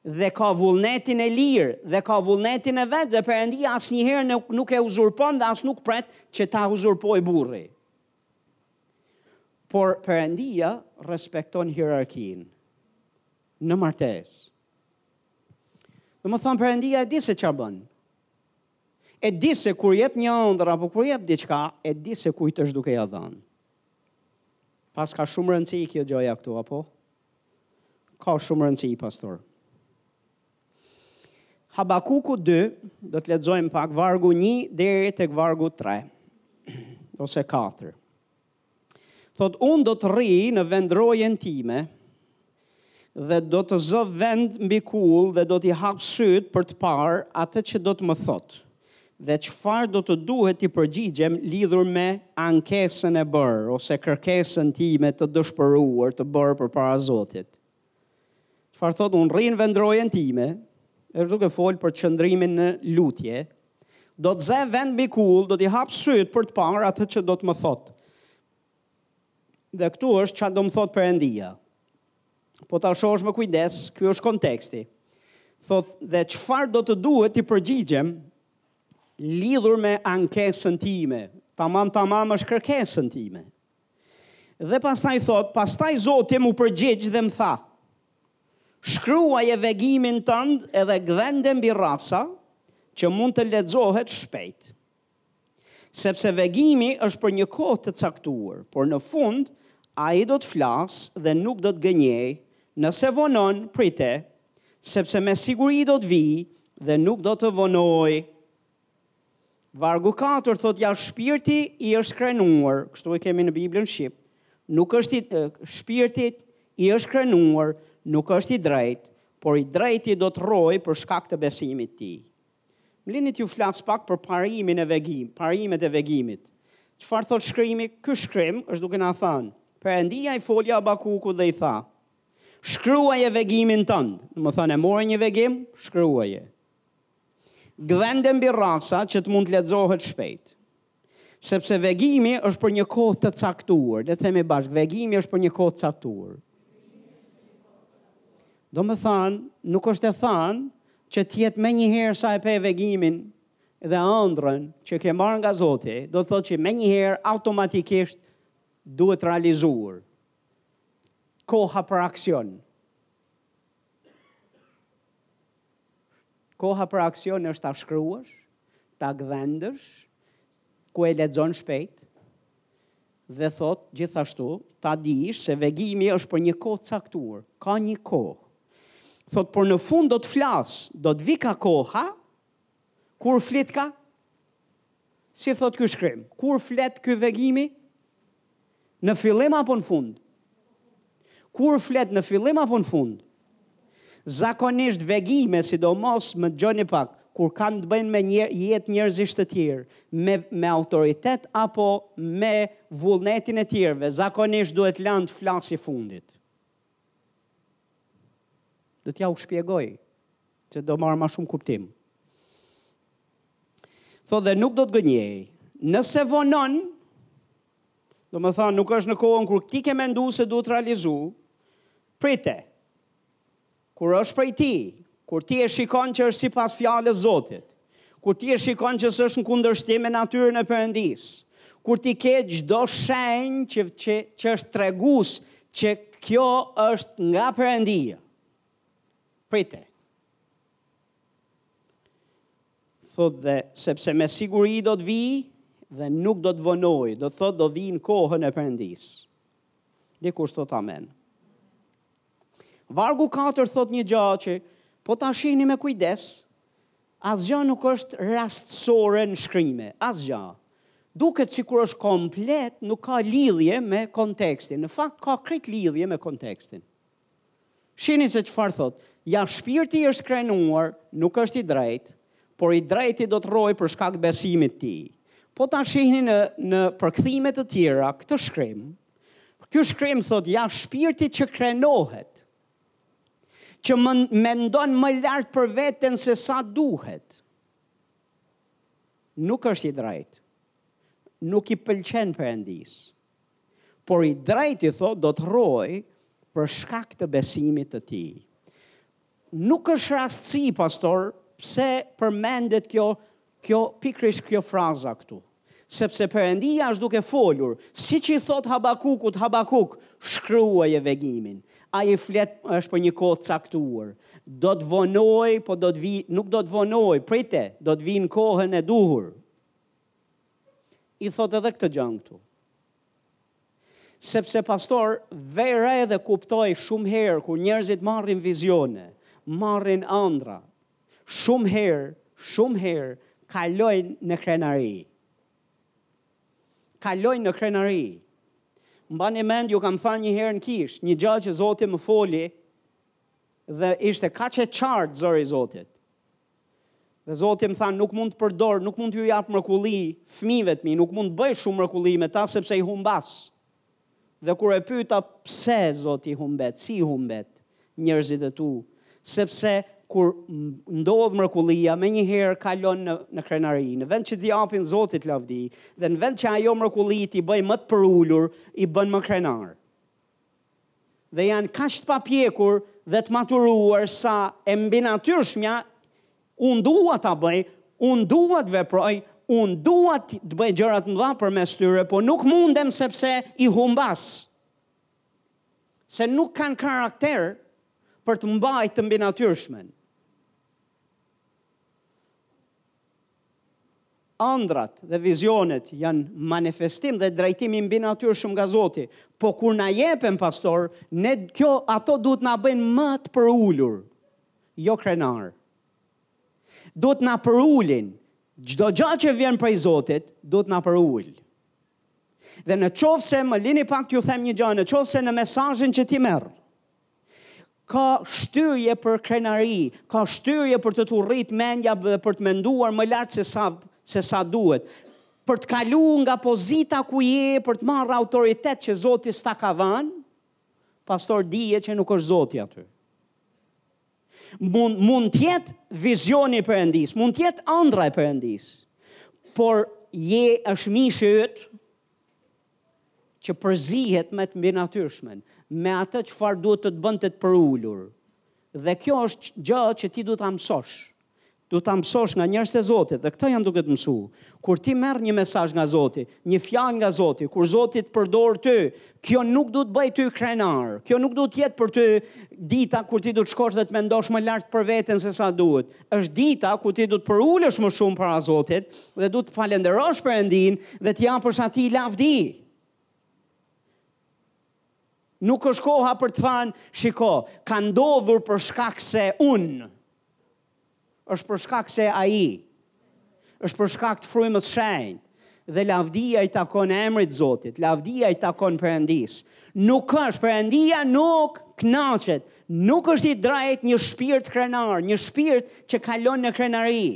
Dhe ka vullnetin e lirë, dhe ka vullnetin e vet dhe Perëndia asnjëherë nuk e uzurpon dhe as nuk pret që ta uzurpojë burri. Por Perëndia respekton hierarkinë në martesë. Domethënë, Perëndia e di se ça bën. E di se kur jep një ëndërr, apo kur jep diçka, e di se kujt është duke ia dhënë. Pastor, ka shumë rëndësi kjo gjëja këtu, apo? Ka shumë rëndësi, pastor. Habakuku 2, do të lexojmë pak vargu 1 deri tek vargu 3 ose 4. Thotë, unë do të rri në vendrojen time dhe do të zë vend mbi kullë dhe do t'i hap sytë për të parë atë që do të më thotë dhe çfarë do të duhet t'i përgjigjem lidhur me ankesën e bërë ose kërkesën time të dëshpëruar të bërë përpara Zotit. Çfarë thotë? Unë rri në vendrojen time, është duke folë për qëndrimin në lutje, do të zë vend mbi kullë, do t'i hap sytë për të parë atë që do të më thotë. Dhe këtu është çfarë do më thotë Perëndia. Po ta shohësh me kujdes, ky është konteksti. Thotë dhe çfarë do të duhet t'i përgjigjem lidhur me ankesën time. Tamam tamam është kërkesën time. Dhe pastaj thotë, pastaj Zoti m'u përgjigj dhe më tha, Shkruaje vegimin tënd edhe gdhende mbi rrasa, që mund të lexohet shpejt. Sepse vegimi është për një kohë të caktuar, por në fund ai do të flasë dhe nuk do të gënjejë, nëse vonon prite, sepse me siguri do të vijë dhe nuk do të vonojë Vargu 4 thotë ja shpirti i është krenuar, kështu e kemi në Biblën shqip. Nuk është i shpirti i është krenuar, nuk është i drejtë, por i drejti do të rrojë për shkak të besimit të tij. Më lini t'ju flas pak për parimin e vegim, parimet e vegimit. Çfarë thotë shkrimi? Ky shkrim është duke na thanë, Perëndia i foli Abakukut dhe i tha, shkruaje vegimin tënd. Domethanë e more një vegim, shkruaje. Gdhende mbi rrasa që të mund të lexohet shpejt. Sepse vegimi është për një kohë të caktuar. Le të themi bashkë, vegimi është për një kohë të caktuar. Domethanë, nuk është e thanë që t'jetë menjëherë sa e pe vegimin dhe andrën që ke marrë nga Zoti, do të thotë që menjëherë automatikisht duhet realizuar koha për aksion. Koha për aksion është ta shkruash, ta gdhendësh, ku e lexon shpejt dhe thotë gjithashtu ta dish se vegimi është për një kohë caktuar, ka një kohë. Thotë por në fund do të flasë, do të vijë ka koha Kur flit ka? Si thotë ky shkrim? Kur flet ky vegimi? Në fillim apo në fund? Kur flet në fillim apo në fund? Zakonisht vegime, sidomos më dëgjoni pak, kur kanë të bëjnë me njer, jetë njerëzish të tjerë, me, me autoritet apo me vullnetin e tjerëve, zakonisht duhet lanë të flasë i fundit. Do t'jua shpjegoj Që do marrë ma shumë kuptim. Thotë dhe nuk do të gënjejë. Nëse vonon, domethonë nuk është në kohën kur ti ke mendu se duhet të realizu, prite. Kur është prej tij, kur ti e shikon që është sipas fjalës Zotit, kur ti e shikon që s'është në kundërshtim me natyrën e Perëndisë, kur ti ke çdo shenjë që, që, që është tregues që kjo është nga Perëndia, Prite. Thotë dhe sepse me siguri do të vijë dhe nuk do të vonojë, do të thotë do vijë në kohën e Perëndisë. Dhe kush thotë amen. Vargu 4 thotë një gja që po ta shihni me kujdes, asgja nuk është rastësore në shkrime, asgja. Duket sikur është komplet, nuk ka lidhje me kontekstin. Në fakt ka krejt lidhje me kontekstin. Shihni se çfarë thotë, Ja shpirti i është krenuar, nuk është i drejtë, por i drejti do të rrojë për shkak besimit të tij. Po ta shihni në në përkthime të tjera këtë shkrim. Ky shkrim thotë ja shpirti që krenohet, që më, mendon më lart për veten se sa duhet. Nuk është i drejtë. Nuk i pëlqen Perëndisë. Por i drejti thotë do të rrojë për shkak të besimit të tij. Nuk është rastësi, pastor, pse përmendet kjo, kjo pikërisht kjo fraza këtu. Sepse Perëndia është duke folur, siç i thotë Habakukut, Habakuk, shkruaje vegimin. Ai flet është për një kohë caktuar. Do të vonojë, po do të vijë, nuk do të vonojë, prite, do të vijë në kohën e duhur. i thotë edhe këtë gjanë këtu. Sepse pastor, vërej dhe kuptoj shumë herë, kur njerëzit marrin vizione, marrin andra, shumë herë, shumë herë, kalojnë në krenari. Kalojnë në krenari. Mbani mend, ju kam thanë një herë në kishë, një gja që Zoti më foli, dhe ishte kaq i qartë zëri i Zotit. Dhe Zoti më tha, nuk mund të përdor, nuk mund t'ju jap mrekulli fëmijëve të mi, nuk mund të bëj shumë mrekulli me ta sepse i humbas. Dhe kur e pyeta pse Zot i humbet, si i humbet njerëzit e tu, sepse kur ndodh mrekullia, menjëherë kalon në, në krenari. Në vend që t'i japin Zotit lavdi, dhe në vend që ajo mrekulli t'i bëjë më të përulur, i bën më krenarë. dhe janë kaq të papjekur dhe të maturuar sa e mbinatyrshmja unë dua ta bëj, unë dua të veproj, unë dua të bëj gjëra të mëdha përmes tyre, po nuk mundem sepse i humbas. Se nuk kanë karakter për të mbajtë të mbinatyrshmen. Andrrat dhe vizionet janë manifestim dhe drejtim i mbinatyrshëm nga Zoti, po kur na jepen pastor, ne kjo ato duhet na bëjnë më të përulur, jo krenarë. Duhet na përulin. Çdo gjë që vjen prej Zotit, duhet na përulë. Dhe në qoftë se më lini pak t'ju them një gja, në qoftë se në mesazhin që ti merr, Ka shtyrje për krenari, ka shtyrje për të të rritë mendja dhe për të menduar më lart se sa, se sa duhet. Për të kalu nga pozita ku je, për të marrë autoritet që Zoti s'ta ka dhanë, pastor dije që nuk është Zoti aty. Mund, mund të jetë vizioni i Perëndisë, mund të jetë andrra e Perëndisë, por je është mishi yt, që përzihet me të mbinatyrshmen, me atë çfarë duhet të të bënte të përulur. Dhe kjo është gjë që ti duhet ta mësosh. Duhet ta mësosh nga njerëzit e Zotit dhe këto jam duke të mësu. Kur ti merr një mesazh nga Zoti, një fjalë nga Zoti, kur Zoti të përdor ty, kjo nuk duhet të bëjë ty krenar. Kjo nuk duhet të jetë për ty dita kur ti duhet të shkosh dhe të mendosh më lart për veten se sa duhet. Është dita kur ti duhet të përulesh më shumë para Zotit dhe duhet të falënderosh Perëndinë dhe t'i japësh atij lavdi. Nuk është koha për të thanë, shiko, ka ndodhur për shkak se unë. Është për shkak se ai. Është për shkak të Frymës së Shenjtë. Dhe lavdia i takon emrit të Zotit, lavdia i takon Perëndisë. Nuk është Perëndia nuk kënaqet, nuk është i drejtë një shpirt krenar, një shpirt që kalon në krenari.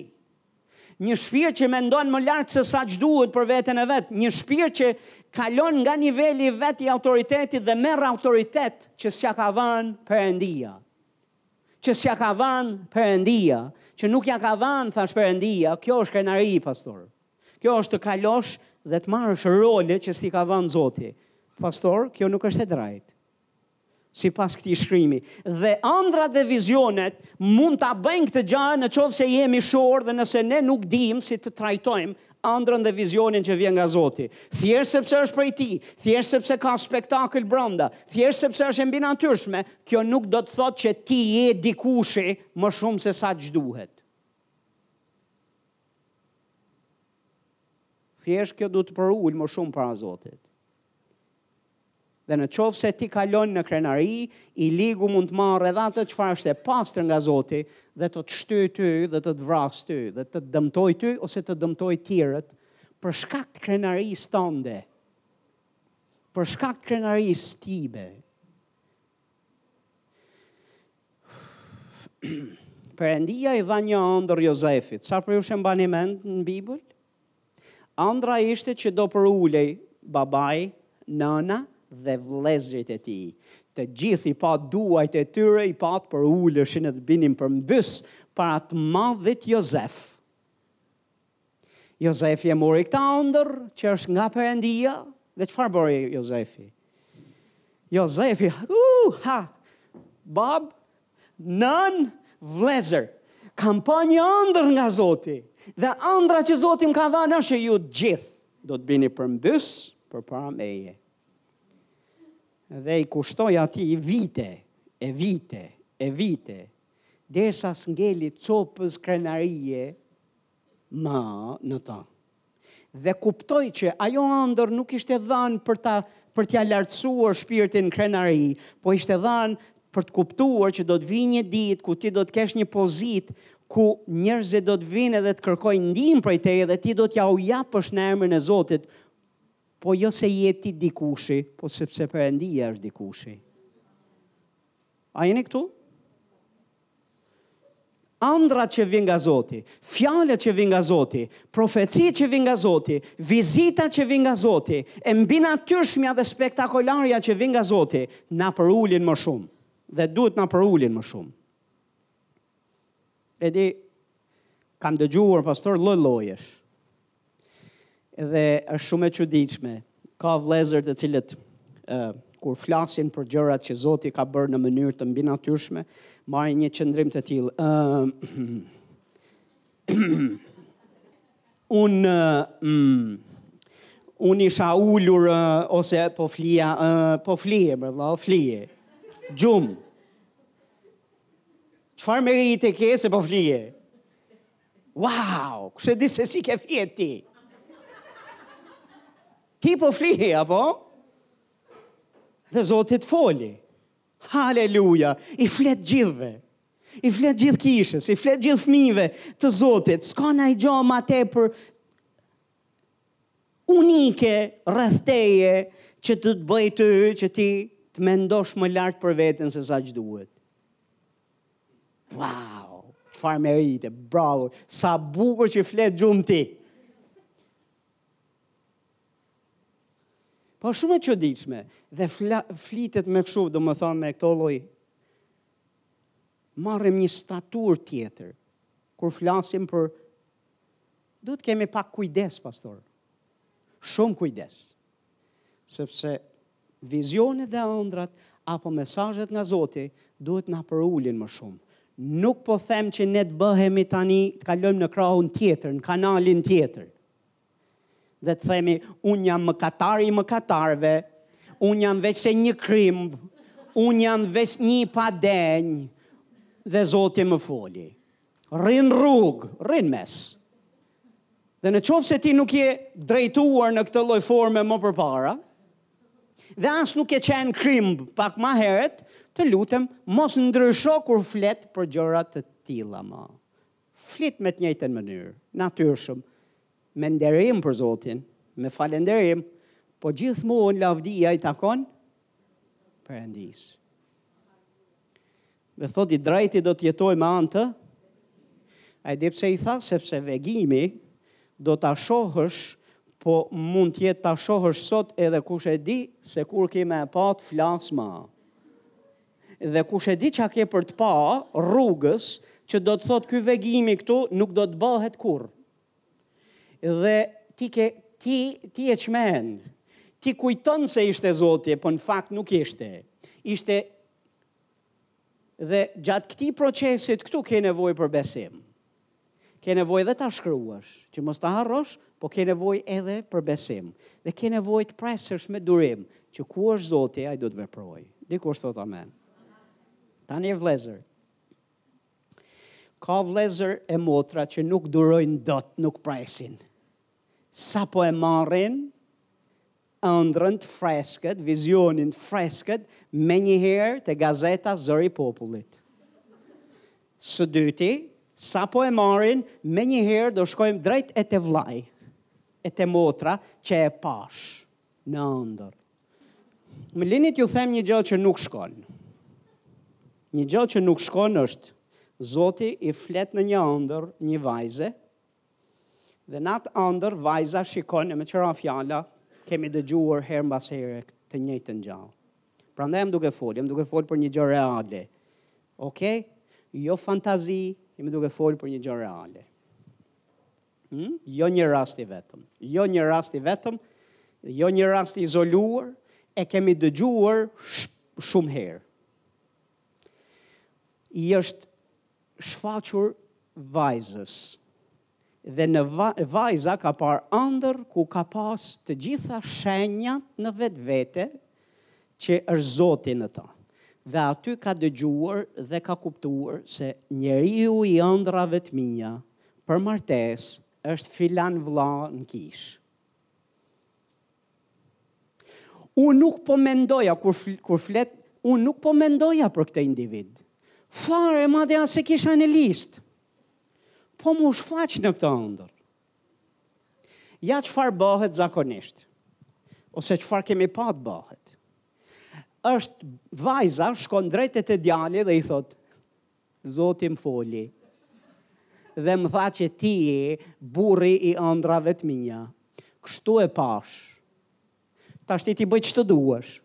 Një shpirt që mendon më lart se sa ç'duhet për veten e vet, një shpirt që kalon nga niveli i vet i autoritetit dhe merr autoritet që s'ja ka dhanë Perëndia. që s'ja ka dhanë Perëndia, që nuk ja ka dhanë thashë Perëndia, kjo është krenari pastor. Kjo është të kalosh dhe të marrësh role që s'i ka dhanë Zoti. Pastor, kjo nuk është e drejtë. Sipas këtij shkrimi. Dhe andrrat dhe vizionet mund ta bëjnë këtë gja në qoftë se je mishor dhe nëse ne nuk dimë si ta trajtojmë andrrën dhe vizionin që vjen nga Zoti, thjesht sepse është prej Tij, thjesht sepse ka spektakël brenda, thjesht sepse është e mbinatyrshme, kjo nuk do të thotë që ti je dikushi më shumë se sa ç'duhet. Thjesht kjo duhet të përulë më shumë para Zotit. Dhe në qoftë se ti kalon në krenari, i ligu mund të marrë edhe atë çfarë është e pastër nga Zoti dhe të të shtyjë ty dhe të të vrasë ty dhe të të dëmtojë ty ose të dëmtojë tjerët për shkak të krenarisë tande, për shkak të krenarisë time. Perëndia i dha një andërr Jozefit, sa prej jush e mbani mend në Bibël? Andrra ishte që do përulej babai, nëna dhe vëllezërit e tij. Të gjithë i pa duajt e tyre i pa të përulëshin e të binin përmbys para të madhit Jozef. Jozefi e mori këtë andërr që është nga Perëndia dhe çfarë boni Jozefi? Jozefi, uh, ha, bab, Nanë, vëllezër, kam pa një andërr nga Zoti, dhe andrra që Zoti më ka dhanë është që ju të gjithë do të bini përmbys përpara meje. Dhe i kushtoi atij vite e vite e vite derisa s'ngeli copëz krenarie ma në ta. Dhe kuptoi që ajo andërr nuk ishte dhanë për ta për t'ia lartësuar shpirtin krenari, po ishte dhanë për të kuptuar që do të vijë një ditë ku ti do të kesh një pozitë ku njerëzit do të vijnë edhe të kërkojnë ndihmë prej teje dhe ti do t'ja u japësh në emrin e Zotit, po jo se je ti dikushi, po sepse Perëndia është dikushi. A jeni këtu? Andrrat që vijnë nga Zoti, fjalët që vijnë nga Zoti, profecitë që vijnë nga Zoti, vizitat që vijnë nga Zoti, e mbinatyrshmja dhe spektakolarja që vijnë nga Zoti, na përulin më shumë dhe duhet na përulin më shumë. E di, kam dëgjuar pastorë lloj-llojesh. Dhe është shumë e çuditshme. Ka vëllezër të cilët ë kur flasin për gjërat që Zoti ka bërë në mënyrë të mbinatyrshme, marrin një qëndrim të tillë. Unë mm, unë isha ulur ose po flija, po flije, more vëlla, flije. Gjumë. Çfarë merite ke se po flije? Wow, kush e di se si ke fjet ti? Ti po flije, apo? Dhe Zoti t'foli. Haleluja, i flet gjithëve. I flet gjithë kishës, i flet gjithë fmijve të Zotit. S'ka naj gja ma tepër unike rreth teje që të të bëjë ty që ti të mendosh më lart për veten sesa ç'duhet. Wow, çfarë merite, bravo, sa bukur që fle gjumë ti. Po shumë e çuditshme dhe fla, flitet me kështu, domethënë me këto lloj. Marrim një staturë tjetër kur flasim për duhet kemi pak kujdes pastorë. Shumë kujdes. Sepse vizionet dhe ëndrrat apo mesazhet nga Zoti duhet të na përulin më shumë. Nuk po them që ne të bëhemi tani, të kalojmë në krahun tjetër, në kanalin tjetër. Dhe të themi, unë jam mëkatari i mëkatarëve, unë jam veçse një krimb, unë jam veç një i padenjë, dhe Zoti më foli. Rri n'rrugë, rri n'mes. Dhe në qoftë se ti nuk je drejtuar në këtë lloj forme më përpara, dhe as nuk ke qenë krimb pak më herët, të lutem mos ndrysho kur flet për gjëra të tilla më. Flit me të njëjtën mënyrë, natyrshëm, me nderim për Zotin, me falënderim, po gjithmonë lavdia i takon Perëndisë. Dhe thotë i drejti do të jetojë me anë të Ai e di pse i tha sepse vegimi do ta shohësh, po mund të jetë ta shohësh sot edhe kush e di se kur ke më pa, t'flas më. Dhe kush e di çka ke për të pa rrugës që do të thotë ky vegimi këtu nuk do të bëhet kurrë. Dhe ti ke ti ti je çmend. Ti kujton se ishte Zoti, po në fakt nuk ishte. Ishte Dhe gjatë këtij procesit këtu ke nevojë për besim. Ke nevojë edhe ta shkruash, që mos ta harrosh, po ke nevojë edhe për besim. Dhe ke nevojë të presësh me durim që ku është Zoti, ai do të veprojë. Dikush thotë amen. Tani vëllezër. Ka vëllezër e motra që nuk durojnë dot, nuk presin. Sapo e marrin, ëndrrën të freskët, vizionin të freskët, menjëherë te gazeta Zëri i Popullit. Së dyti, sapo e marrin, menjëherë do shkojmë drejt e te vllai, e te motra që e pashë në ëndërr. Më lini t'ju them një gjë që nuk shkon. Një gjë që nuk shkon është Zoti i flet në një ëndërr një vajze Dhe n'atë ëndërr vajza shikon e meqë ra fjala kemi dëgjuar herë mbas here të njëjtën gja. Prandaj jam duke folë, jam duke folë për një gjë reale. Ok? Jo fantazi, jam duke folë për një gjë reale. Hmm? Jo një rast i vetëm. Jo një rast i vetëm, jo një rast i izoluar, e kemi dëgjuar shumë herë. I është shfaqur vajzës dhe në vajza ka parë ëndërr ku ka pas të gjitha shenjat në vetvete që është zoti në ta. Dhe aty ka dëgjuar dhe ka kuptuar se njeriu i ëndrrave të mia për martesë është filan vlla në kishë. Unë nuk po mendoja, kur, kur flet, unë nuk po mendoja për këtë individ. Fare, madje as e kisha në listë. Po m'u shfaq në këtë andërr. Ja çfarë bëhet zakonisht, ose çfarë kemi parë bëhet. është vajza, shkon drejt te djali dhe i thotë, Zoti më foli dhe më tha që ti je burri i andrrave të mia. Kështu e pashë. Tashti ti bëj ç'të duash.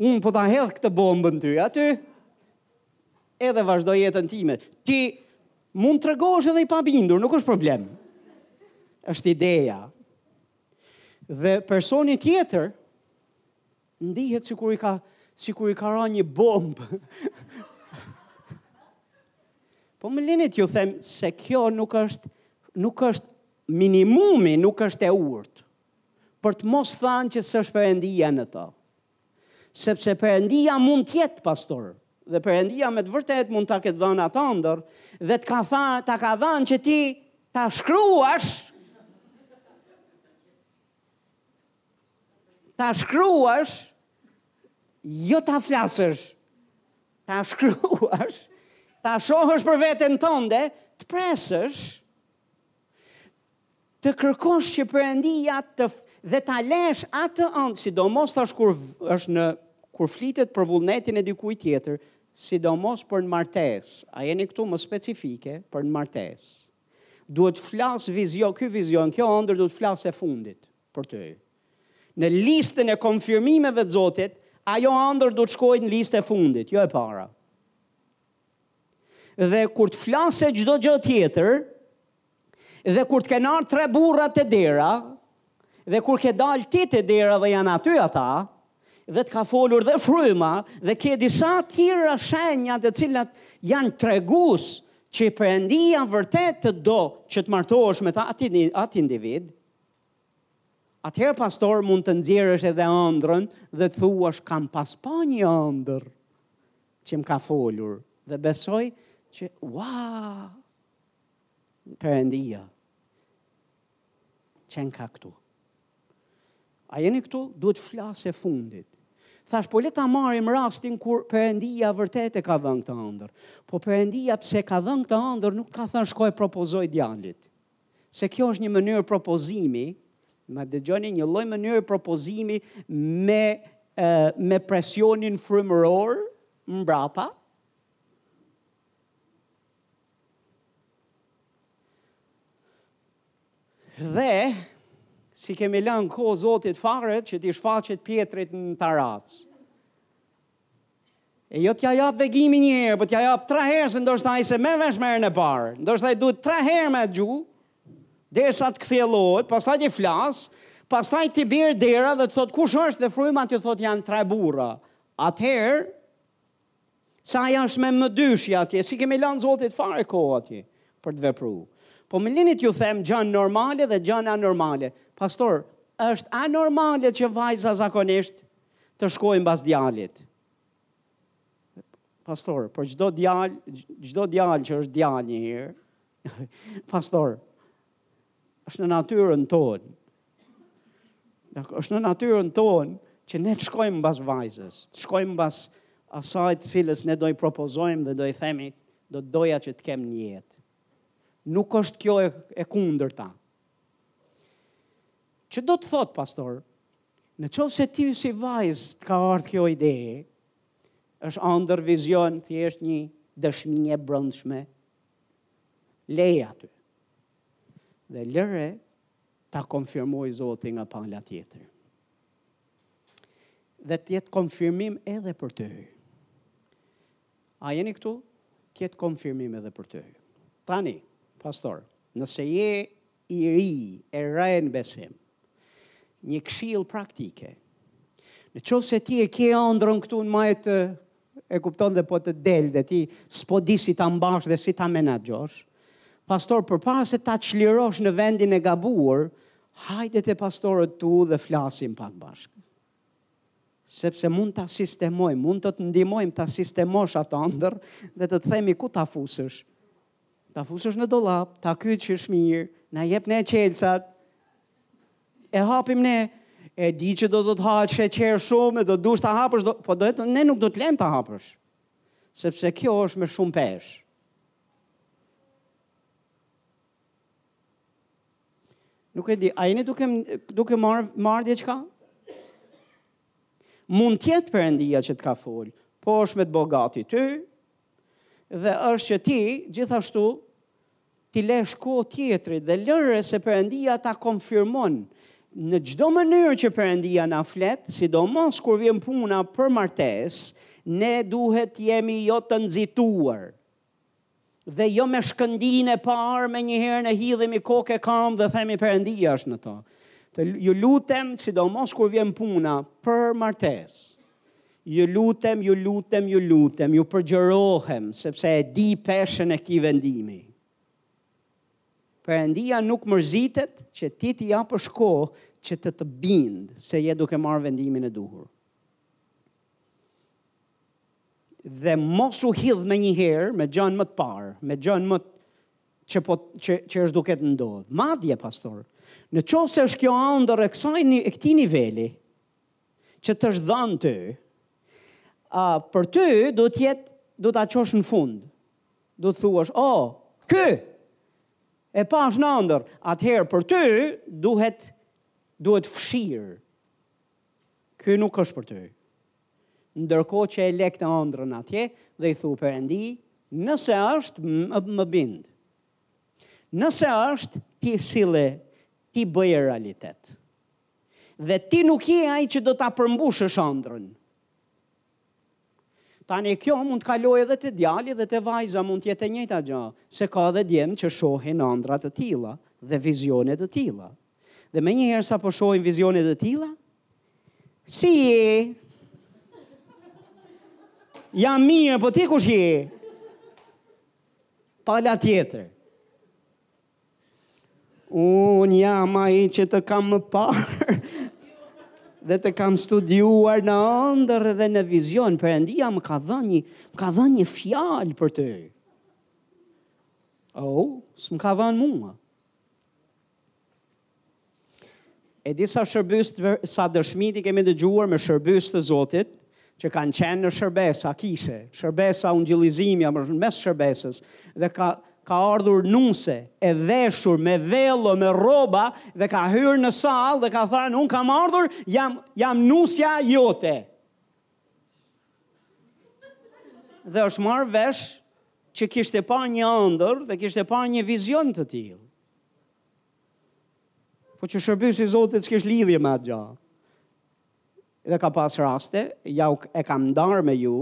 Unë po ta hedh këtë bombën ty aty. Edhe vazhdoj jetën time. Ti mund të tregohesh edhe i pabindur, nuk është problem. Është ideja. Dhe personi tjetër Ndihet sikur i ka sikur i ka ra një bombë. Po më lini t'ju them se kjo nuk është, nuk është minimumi, nuk është e urtë. Për të mos thanë që s'është perëndia në to. Sepse perëndia mund të jetë, pastor, dhe perëndia me të vërtetë mund ta ketë dhënë atë andërr, dhe ta ka, ta, ta ka dhënë që ti ta shkruash, Ta shkruash, jo ta flasësh. Ta shkruash, ta shohësh për veten tënde, të presësh, të kërkosh që perëndia të dhe ta lesh atë ëndërr, sidomos tash kur është në kur flitet për vullnetin e dikujt tjetër, sidomos për në martesë. A jeni këtu më specifike për në martesë? Duhet të flasë vizio, ky vizion, kjo andërr duhet të flasë e fundit për ty. Në listën e konfirmimeve të Zotit, ajo andërr duhet të shkojë në listë e fundit, jo e para. Dhe kur të flasë çdo gjë tjetër, dhe kur të kenë ardhë tre burra te dera, Dhe kur ke dalë ti te dera dhe janë aty ata, dhe të ka folur dhe fryma, dhe ke disa tjera shenja të cilat janë tregues që perëndia vërtet të do që të martohesh me atë, atë individ, atëherë pastor mund të nxjerrësh edhe andrrën dhe të thuash kam pas pa një andërr që më ka folur dhe besoj që ua perëndia qenka këtu. A jeni këtu? Duhet të flasë e fundit. Thash, po le ta marrim rastin kur Perëndia vërtet e ka dhënë këtë andërr. Po Perëndia pse ka dhënë këtë andërr, nuk ka thënë shko i propozo djalit. Se kjo është një mënyrë propozimi, më dëgjoni një lloj mënyre propozimi me e, me presionin frymëror mbrapa. Dhe, s'i kemi lënë kohë Zotit fare që t'i shfaqet Pjetrit në tarracë. E jo t'ia japë vegimin një herë, po t'ia japë tre herë, se ndoshta s'e merr vesh herën e parë. Ndoshta i duhet tre herë me gju, derisa të kthjellohet, pastaj t'i flasë, pastaj t'i bjerë dera dhe të thotë kush është dhe fryma t'i thotë janë tre burra. Atëherë, Se ajo është me më dyshe atje, s'i kemi lanë Zotit fare kohë atje, për të vepruar. Po më lini t'ju them gjanë normale dhe gjanë anormale. Pastor, është anormale që vajza zakonisht të shkojë mbas djalit. Pastor, por çdo djalë, çdo djalë që është djalë një herë, pastor, është në natyrën tonë. Dakor, është në natyrën tonë që ne të shkojmë mbas vajzës, të shkojmë mbas asaj të cilës ne do i propozojmë dhe do i themi, do të doja që të kem një jetë. Nuk është kjo e, e kundërta. Që do të thotë, pastor, në qoftë se ti si vajzë të ka ardhë kjo ide, është andërr vizion, thjesht një dëshmi e brendshme, Lëre aty. Dhe lëre ta konfirmojë Zoti nga pala tjetër. Dhe të jetë konfirmim edhe për ty. A jeni këtu? Të jetë konfirmim edhe për ty. Tani, pastor, nëse je i ri e re në besim. Një këshillë praktike. Në qoftë se ti e ke andrrën këtu në majë të, e kupton dhe po të del dhe ti s'po di si ta mbash dhe si ta menaxhosh, pastor përpara se ta çlirosh në vendin e gabuar, hajde te pastorët tu dhe flasim pak bashkë. Sepse mund ta sistemojmë, mund të të ndihmojmë ta sistemosh atë andërr dhe të të themi ku ta fusësh. Ta fusësh në dollap, ta kyçësh mirë, na jep ne çelësat, e hapim ne, e di që do të të hahet sheqer shumë dhe do të dush ta hapësh, do, po do të, ne nuk do të lemë ta hapësh, sepse kjo është me shumë peshë. Nuk e di, a jeni duke, duke marrë, marrë diçka? Mund të jetë Perëndia që të ka folë, po është me të bo gati ty, dhe është që ti gjithashtu t'i lësh kohë tjetrit dhe lëre se Perëndia ta konfirmon në çdo mënyrë që Perëndia na flet, sidomos kur vjen puna për martesë, ne duhet të jemi jo të nxituar. Dhe jo me shkëndinë e parë menjëherë ne hidhemi kokë e kambë dhe themi Perëndia është në to. Të ju lutem sidomos kur vjen puna për martesë. Ju lutem, ju lutem, ju lutem, ju përgjërohem, sepse e di peshën e këtij vendimi. Perëndia nuk mërzitet që ti t'i japësh kohë që të të bind se je duke marrë vendimin e duhur. Dhe mos u hidh menjëherë, me gjënë më të parë, me gjënë më të që, po, që, që është duke të ndodh. Madje, pastor, në qoftë se është kjo andër e kësaj një, e këtij niveli, që t'është dhënë ty, ë për ty duhet të jetë duhet ta çosh në fund. Duhet të thuash, "Oh, ky e pashë në ëndërr." Atëherë për ty duhet duhet fshir. Ky nuk është për ty. Ndërkohë që e le këtë ëndrrën atje dhe i thu Perëndisë, nëse është më, më bind. Nëse është ti, sille ti, bëje realitet. Dhe ti nuk je ai që do ta përmbushësh ëndrrën. Tani kjo mund të kalojë edhe te djali dhe te vajza mund të jetë e njëjta gjë, se ka edhe djem që shohin ëndrra të tilla dhe vizione të tilla. Dhe menjëherë sapo shohin vizione të tilla, si je? Jam mirë, po ti kush je? Pala tjetër. Unë jam ai që të kam parë dhe të kam studiuar në ëndërr dhe në vizion. Perëndia më ka dhënë një, më ka dhënë një fjalë për ty. Oh, s'më ka dhënë mua. E di sa shërbyes, sa dëshmi të kemi dëgjuar me shërbyes të Zotit, që kanë qenë në shërbesa kishe, shërbesa ungjillizimi, a mërshën, mes shërbesës, dhe ka, ka ardhur nuse, e veshur me vello, me rroba, dhe ka hyrë në sallë, dhe ka thënë, unë kam ardhur, jam, jam nusja jote. Dhe është marrë vesh që kishte pa një andër dhe kishte pa një vizion të tillë. Po që shërbyesi i Zotit s'kish lidhje me atë gjë. Dhe ka pas raste, ja e kam ndarë me ju,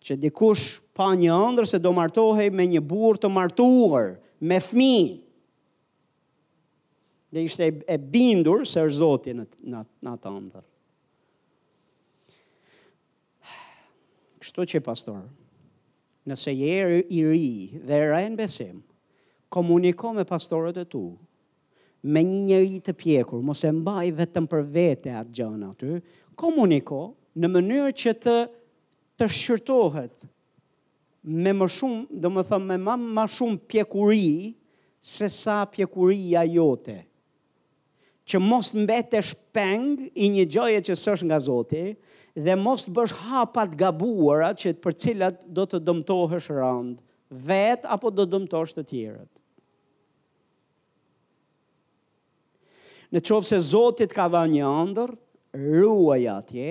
që dikush pa një ëndërr se do martohej me një burrë të martuar, me fëmijë. Dhe ishte e bindur se është Zoti në në atë ëndërr. Kështu që pastor, nëse je i ri dhe e re në besim, komuniko me pastorët e tu, me një njeri të pjekur, mos e mbaj vetëm për vete atë gjën aty, komuniko në mënyrë që të të shqyrtohet me më shumë, domethënë me ma, ma shumë pjekuri, se sa pjekuria jote. që mos të mbetesh peng i një gjëje që s'është nga Zoti dhe mos të bësh hapa të gabuara që për të cilat do të dëmtohesh rëndë vetë apo do dëmtosh të tjerët. Në qoftë se Zoti t'ka dhanë një andër, ruaje atë,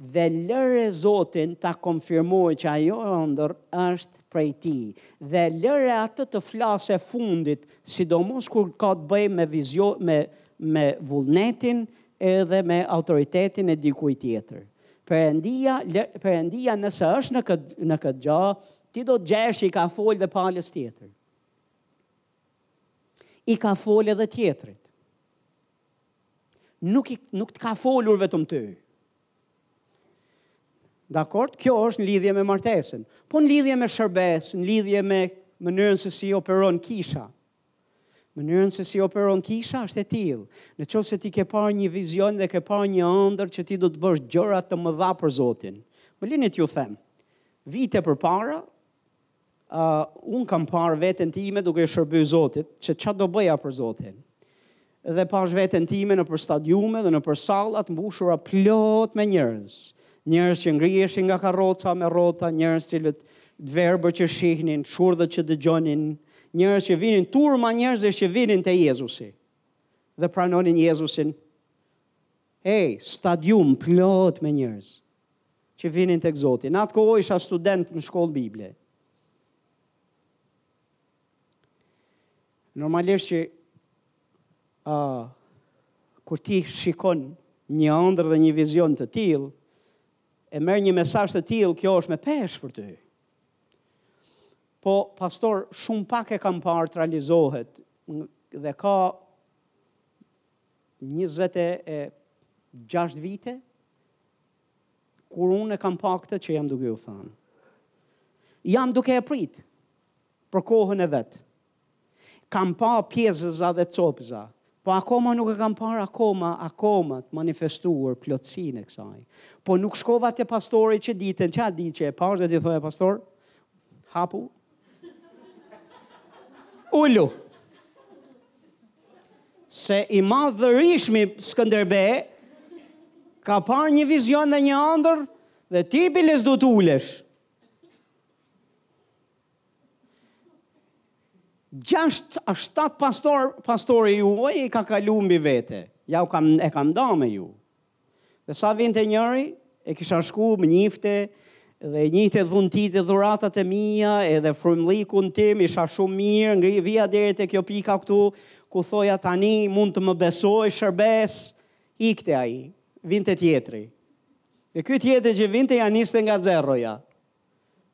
dhe lëre Zotin ta konfirmojë që ajo ëndërr është prej Tij, dhe lëre Atë të flasë i fundit, sidomos kur ka të bëjë me vizio, me, me vullnetin edhe me autoritetin e dikujt tjetër. Perëndia, Perëndia nëse është në këtë, në këtë gjë, ti do të gjesh i ka folë dhe palës tjetër. I ka folë edhe tjetrit. nuk i nuk të ka folur vetëm ty. Dakord, kjo është në lidhje me martesën. Po në lidhje me shërbesë, në lidhje me mënyrën se si operon kisha. Mënyrën se si operon kisha është e tillë. Në qoftë se ti ke parë një vizion dhe ke parë një ëndërr që ti do të bësh gjëra të mëdha për Zotin. Më lini t'ju them. Vite përpara Unë kam parë veten time duke i shërbyer Zotit, që çfarë do bëja për Zotin. Dhe pashë veten time nëpër stadiume dhe nëpër salla t'mbushura plot me njerëz. Njerëz që ngriheshin nga karroca me rrota, njerëz që, të verbër që shihnin, shurdhë që dëgjonin, njerëz që vinin turma njerëzish që vinin te Jezusi dhe pranonin Jezusin Hey, stadium plot me njerëz që vinin tek Zoti. Në atë kohë isha student në shkollë Bible. Normalisht që a, kur ti shikon një ëndërr dhe një vizion të tillë, e merr një mesazh të tillë, kjo është me peshë për ty. Po pastor, shumë pak e kam parë të realizohet dhe ka njëzet e gjashtë vite, kur unë e kam pa këtë që jam duke ju thanë. Jam duke e prit për kohën e vet. Kam pa pjesëza dhe copëza, po akoma nuk e kam parë akoma, akoma të manifestuar plotësinë e kësaj. Po nuk shkova te pastori që ditën, që atë ditë që e pashë dhe t'i thoja pastor, hapu, Ulu. Se i madhërishmi Skënderbe ka parë një vizion dhe një andër dhe ti biles do të ulesh. Gjasht a shtat pastor, pastori ju, e i ka kalu mbi vete. Ja u kam, e kam nda me ju. Dhe sa vinte njëri, e kisha shku, më njifte, dhe njifte dhuntitë e dhuratat e mia, edhe frymllikun tim, isha shumë mirë, ngri vija deri te kjo pika këtu, ku thoja tani mund të më besojë shërbesë, ikte ai, vinte tjetri. Dhe ky tjetri që vinte, ja niste nga zeroja.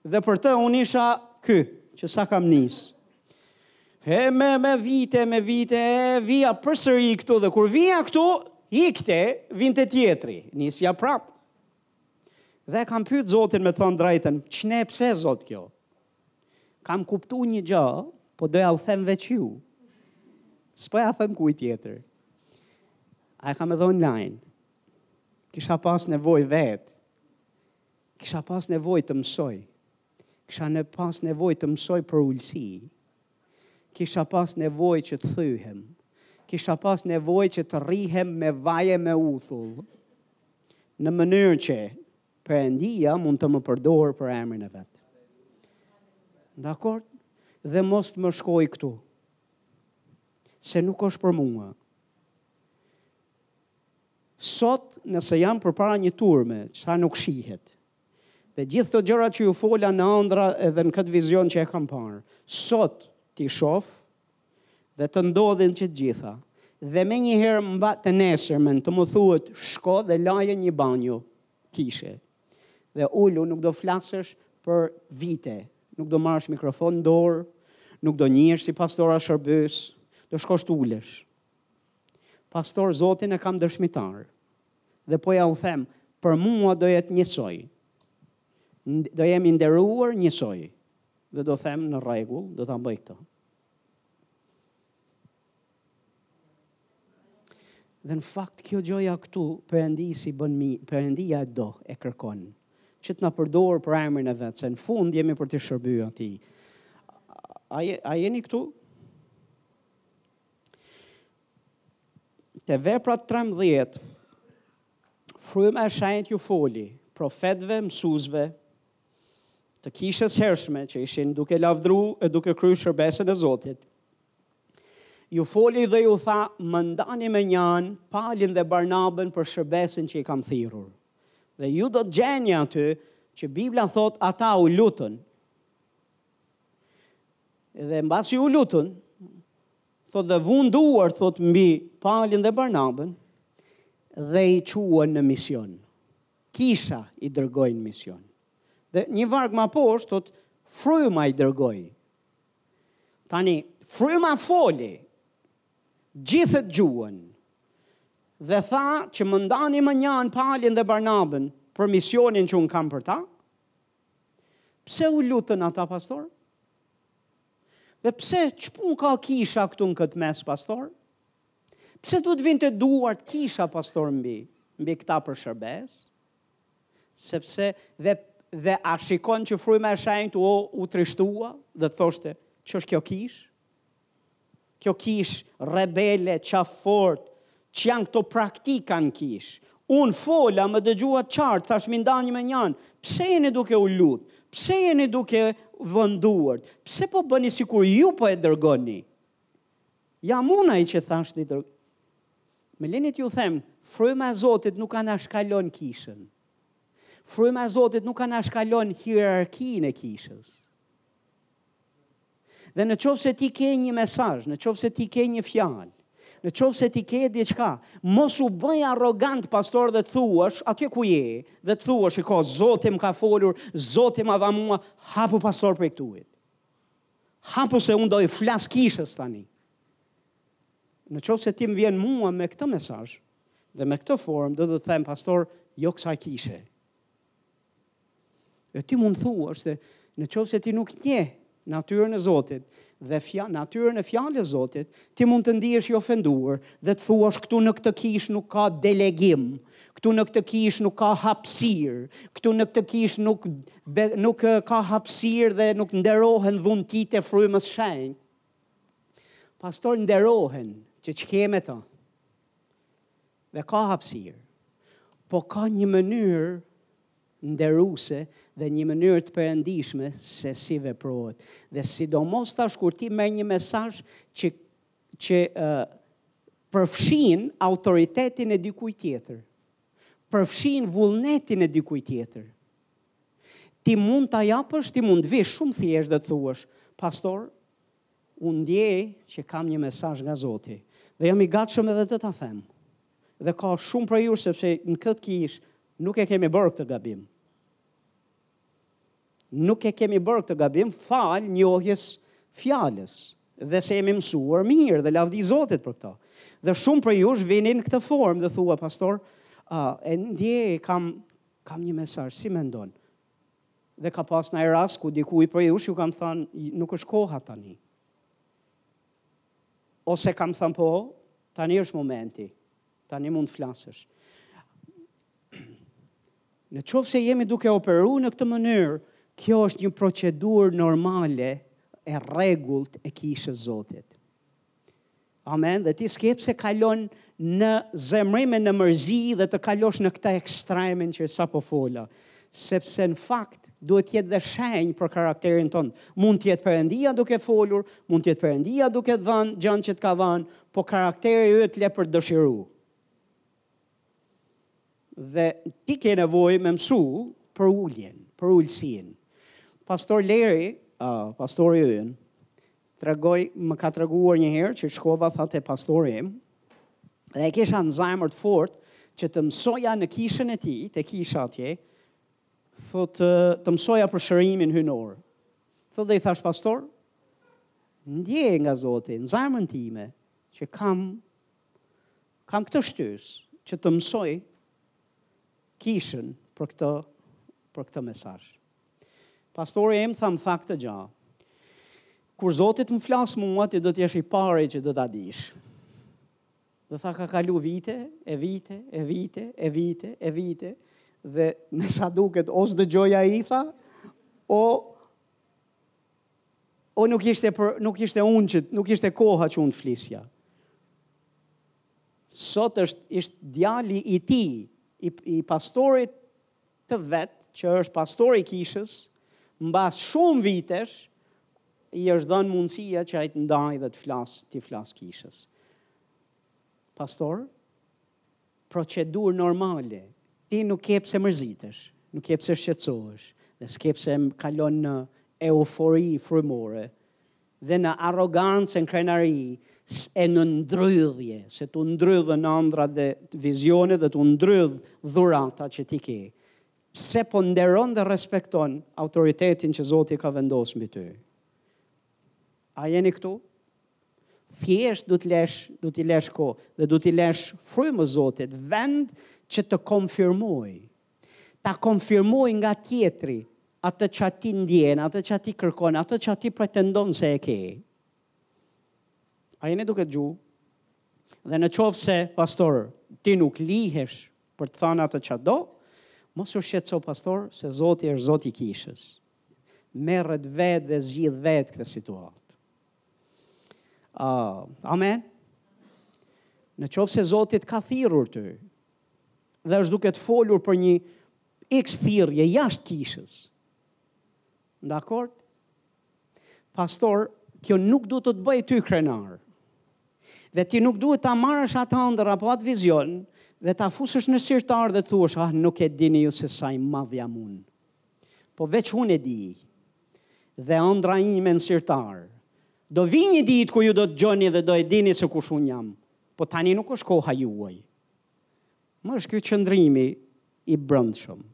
Dhe për të unë isha ky, që sa kam nis. E me, me vite, me vite, e vija përsëri këtu, dhe kur vija këtu, ikte, vinte tjetri, nisja prap. Dhe e kam pyt Zotin me t'thon drejtën, ç'ne pse Zot kjo? Kam kuptu një gjë, po do jua them veç ju. S'po ja them kuj tjetër. A e kam edhe online. Kisha pas nevojë vetë. Kisha pas nevojë të mësoj. Kisha pas nevojë të mësoj përulësi. Kisha pas nevojë që të thyhem. Kisha pas nevojë që të rrihem me vaj e me uthull. Në mënyrë që Perëndia mund të më përdorë për emrin e vet. Dakord? Dhe mos të më shkojë këtu. Se nuk është për mua. Sot, nëse jam përpara një turme, ça nuk shihet? Dhe gjithë këto gjëra që ju fola në andrra edhe në këtë vizion që e kam parë, sot t'i shof dhe të ndodhin që të gjitha. Dhe menjëherë mbas të nesërmen të më thuhet shko dhe laje një banjo kishe. Dhe ulu nuk do flasësh për vite, nuk do marrësh mikrofon në dorë, nuk do njihesh si pastor a shërbys, do shkosh t'ulesh. Pastor Zotin e kam dëshmitar dhe po jua them për mua do jetë njësoj do jem i nderuar njësoj dhe do them në rregull do ta bëj këtë Dhe në fakt kjo gjoja këtu Perëndisë i bën mirë, Perëndia e do e kërkon që të na përdorë për emrin e vetë, se në fund jemi për t'i shërbyer atij. A, a jeni këtu? Te veprat 13, fryma e shenjtë ju foli, profetëve, mësuesve, të kishës hershme që ishin duke lavdru e duke kry shërbesën e Zotit, ju foli dhe ju tha, më ndani mënjanë, Palin dhe Barnabën për shërbesën që i kam thirrur. Dhe ju do të gjeni aty që Bibla thotë ata u lutën. Dhe mbasi u lutën, thotë dhe vunë duar, thotë mbi Palin dhe Barnabën, dhe i çuan në mision. Kisha i dërgoi në mision. Dhe një varg ma poshtë, thotë, fryma i dërgoi. Tani, fryma foli, gjithë e dëgjuan, dhe tha që më ndani mënjanë Palin dhe Barnabën për misionin që unë kam për ta, Pse u lutën ata pastor? Dhe pse ç'punë ka kisha këtu në këtë mes pastor? Pse do të vinte duart kisha pastor mbi mbi këta për shërbesë? Sepse dhe dhe a shikon që fryma e shenjtë u u trishtua dhe thoshte ç'është kjo kishë? Kjo kishë rebele qafëfortë ç'janë këto praktika në kishë. Unë fola më dëgjuat qartë, thashë m'i ndani mënjanë, pse jeni duke u lut, pse jeni duke vënë duart, pse po bëni sikur ju po e dërgoni. Jam unë ai që thashë dërgo. Më lini t'ju them, fryma e Zotit nuk anashkalon kishën. Fryma e Zotit nuk anashkalon hierarkinë e kishës. Dhe në qoftë se ti ke një mesazh, në qoftë se ti ke një fjalë, në qoftë se ti ke diçka, mos u bëj arrogant pastor dhe të thuash, atje ku je, dhe të thuash, ik o, Zoti më ka folur, Zoti ma dha mua, hapu pastor prej këtu. Hapu se unë do i flas kishës tani. Në qoftë se ti më vjen mua me këtë mesazh, dhe me këtë formë, do do të them pastor, jo kësaj kishe, E ti mund thuash se në qoftë se ti nuk njeh natyrën e Zotit dhe fja, natyrën e fjalës Zotit, ti mund të ndihesh i ofenduar dhe të thuash këtu në këtë kishë nuk ka delegim, këtu në këtë kishë nuk ka hapësirë, këtu në këtë kishë nuk, be, nuk ka hapësirë dhe nuk nderohen dhuntitë e frymës shenjtë. Pastor nderohen që ç'ke me të. Dhe ka hapësirë. Po ka një mënyrë nderuese dhe një mënyrë të perëndishme se si veprohet. Dhe sidomos tash kur ti merr një mesazh që që uh, përfshin autoritetin e dikujt tjetër, përfshin vullnetin e dikujt tjetër. Ti mund ta japësh, ti mund të vish shumë thjesht dhe të thuash, pastor, Unë ndjej që kam një mesazh nga Zoti dhe jam i gatshëm edhe të ta them. Dhe ka shumë prej jush sepse në këtë kishë nuk e kemi bërë këtë gabim. Nuk e kemi bërë këtë gabim falë njohjes fjalës dhe se jemi mësuar mirë dhe lavdi Zotit për këto. Dhe shumë prej jush vini në këtë formë dhe thua pastor, a, e ndjej kam kam një mesazh, si mendon? Dhe ka pas ndonjë rast ku dikujt prej jush ju kam thënë, nuk është koha tani. Ose kam thënë po, tani është momenti, tani mund të flasësh. Në qoftë se jemi duke operu në këtë mënyrë, kjo është një procedurë normale e rregullt e kishës Zotit. Amen, dhe ti s'ke pse kalon në zemërim e në mërzi dhe të kalosh në këtë ekstremin që sapo fola. Sepse në fakt duhet të jetë dhe shenjë për karakterin tonë. Mund të jetë Perëndia duke folur, mund të jetë Perëndia duke dhënë gjënë që të ka dhënë, po karakteri yt le për dëshiru. Dhe ti ke nevojë me mësu për uljen, për përulësinë. Pastor Leri, uh, pastori ynë, tregoi, më ka treguar një herë që shkova tha te pastori im, dhe e kisha në zemër të fort që të mësoja në kishën e tij, te kisha atje, thotë, të mësoja për shërimin hyjnor. Thotë dhe i thashë pastor, ndjej nga Zoti, në zemrën time, që kam Kam këtë shtysë që të mësoj kishën për këtë, për këtë mesazh. Pastori im tha, më tha këtë gja. Kur Zoti t'më flasë mua, ti do t'jesh i pari që do ta dish. Dhe tha ka kalu vite, e vite, e vite, e vite, e vite, dhe me sa duket, o s'dëgjoi ai tha, o O nuk ishte për nuk ishte unë që nuk ishte koha që unë të flisja. Sot është është djali i tij, i, i pastorit të vet, që është pastor i kishës, mbas shumë vitesh i është dhënë mundësia që ai të ndajë dhe të flasë, t'i flasë kishës. Pastor, Procedurë normale. Ti nuk ke pse mërzitesh, nuk ke pse shqetësohesh dhe s'ke pse më kalon në eufori frymore dhe në arrogancë e në krenari e në ndrydhje, se t'u ndrydhën ëndrrat dhe vizionet dhe t'u ndrydh dhurata që ti ke. Pse po nderon dhe respekton autoritetin që Zoti ka vendosur mbi ty? A jeni këtu? Thjesht du të lesh, du t'i lesh kohë, dhe du t'i lesh frymës Zotit, vend që të konfirmojë, ta konfirmojë nga tjetri, atë që ti ndjen, atë që ti kërkon, atë që ti pretendon se e ke. A jeni duke dëgju? Dhe në qoftë se, pastor, ti nuk lihesh për të thanë atë që do, mos u shqetëso, pastor, se Zoti është Zoti i kishës. merret vetë dhe zgjidh vetë këtë situatë. Uh, amen. Në qoftë se Zoti të ka thirrur ty, dhe është duke të folur për një x thirje jashtë kishës. Dakord? Pastor, kjo nuk duhet të të bëjë ty krenar. Dhe ti nuk duhet ta marrësh atë andër apo atë vizion dhe ta fusësh në sirtar dhe të thuash, ah, nuk e dini ju se sa i madh jam unë. Po veç unë e di, dhe ëndra ime në sirtar, do vijë një ditë ku ju do të dëgjoni dhe do e dini se kush unë jam, po tani nuk është koha juaj. Më është ky qëndrimi i brëndshëm.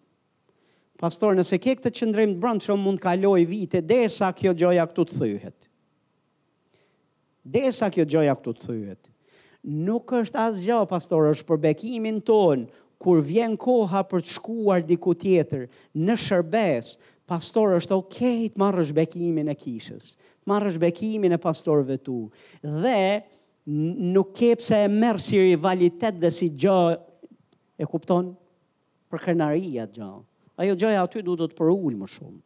Pastor, nëse ke këtë qëndrim të brëndshëm, mund të kalojnë vite, derisa kjo gjëja këtu të thyhet. Derisa kjo gjëja këtu të thyhet. Nuk është asgjë pastor, është për bekimin tonë. Kur vjen koha për të shkuar diku tjetër në shërbesë, pastor është okay të marrësh bekimin e kishës, të marrësh bekimin e pastorëve tu. Dhe nuk ke pse e merr si rivalitet dhe si gjë e kupton për krenari atë gjë. Ajo gjëja aty duhet të të përulë më shumë.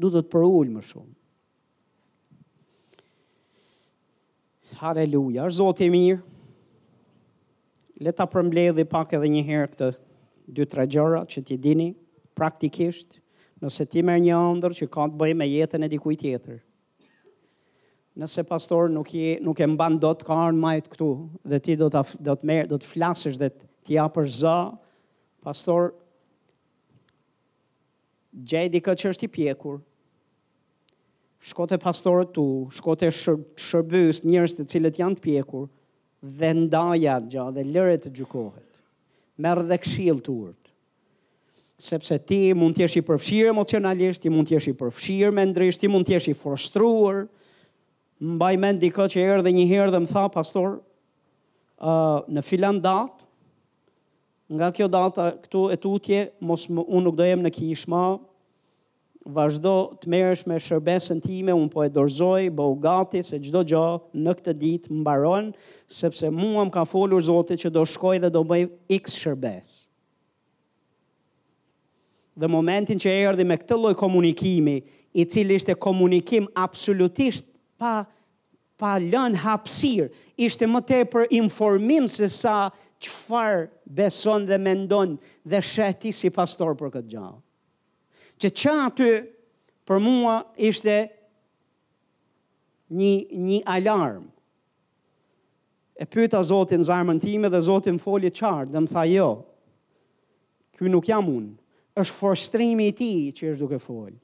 Duhet të të përulë më shumë. Haleluja, është Zoti i mirë. Le ta përmbledhim pak edhe një herë këto dy tre gjëra që t'i dini praktikisht, nëse ti merr një ëndër që ka të bëjë me jetën e dikujt tjetër. Nëse pastor nuk je nuk e mban dot ka ardhur ma këtu dhe ti do ta do të merr do të flasësh dhe t'i japësh zë, pastor Gjej dikë që është i pjekur. Shko te pastorët tu, shko te shërbyes, njerëz të cilët janë të pjekur dhe ndaje atë gjë dhe lëre të gjykohet. Merr dhe këshillë të urtë sepse ti mund të jesh i përfshirë emocionalisht, ti mund të jesh i përfshirë mendërisht, ti mund të jesh i frustruar. Mbaj mend dikë që erdhi një herë dhe më tha pastor, ë uh, në filan datë Nga kjo data këtu e tutje mos më unë nuk do jem në kishë ma vazhdo të merresh me shërbesën time unë po e dorëzoj bëhu gati se çdo gjë në këtë ditë mbaron sepse mua më ka folur Zoti që do shkoj dhe do bëj x shërbesë dhe momentin që erdhi me këtë lloj komunikimi i cili ishte komunikim absolutisht pa pa lënë hapësirë, ishte më tepër informim se sa çfarë beson dhe mendon dhe sheh ti si pastor për këtë gjë. Që aty për mua ishte një, një alarm. E pyta Zotin në zemrën time dhe Zoti më foli qartë dhe më tha jo, ky nuk jam unë, është frustrimi i tij që është duke folë.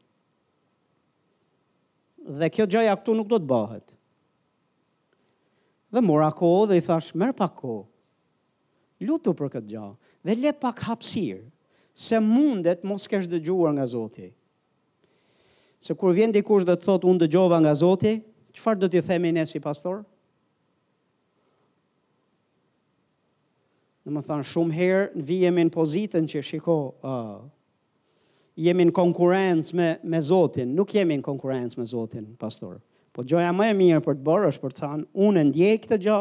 Dhe kjo gjëja këtu nuk do të bëhet. Dhe mora kohë dhe i thashë, merr pak kohë, lutu për këtë gjë, dhe lër pak hapësirë, se mundet mos kesh dëgjuar nga Zoti. Se kur vjen dikush dhe të thotë, unë dëgjova nga Zoti, çfarë do t'i themi ne si pastor? Domethënë, shumë herë ne vihemi në pozitën që shiko, uh, Jemi në konkurrencë me, me Zotin. Nuk jemi në konkurrencë me Zotin, pastor. Po gjëja më e mirë për të bërë është për të thënë, unë e ndjej këtë gjë,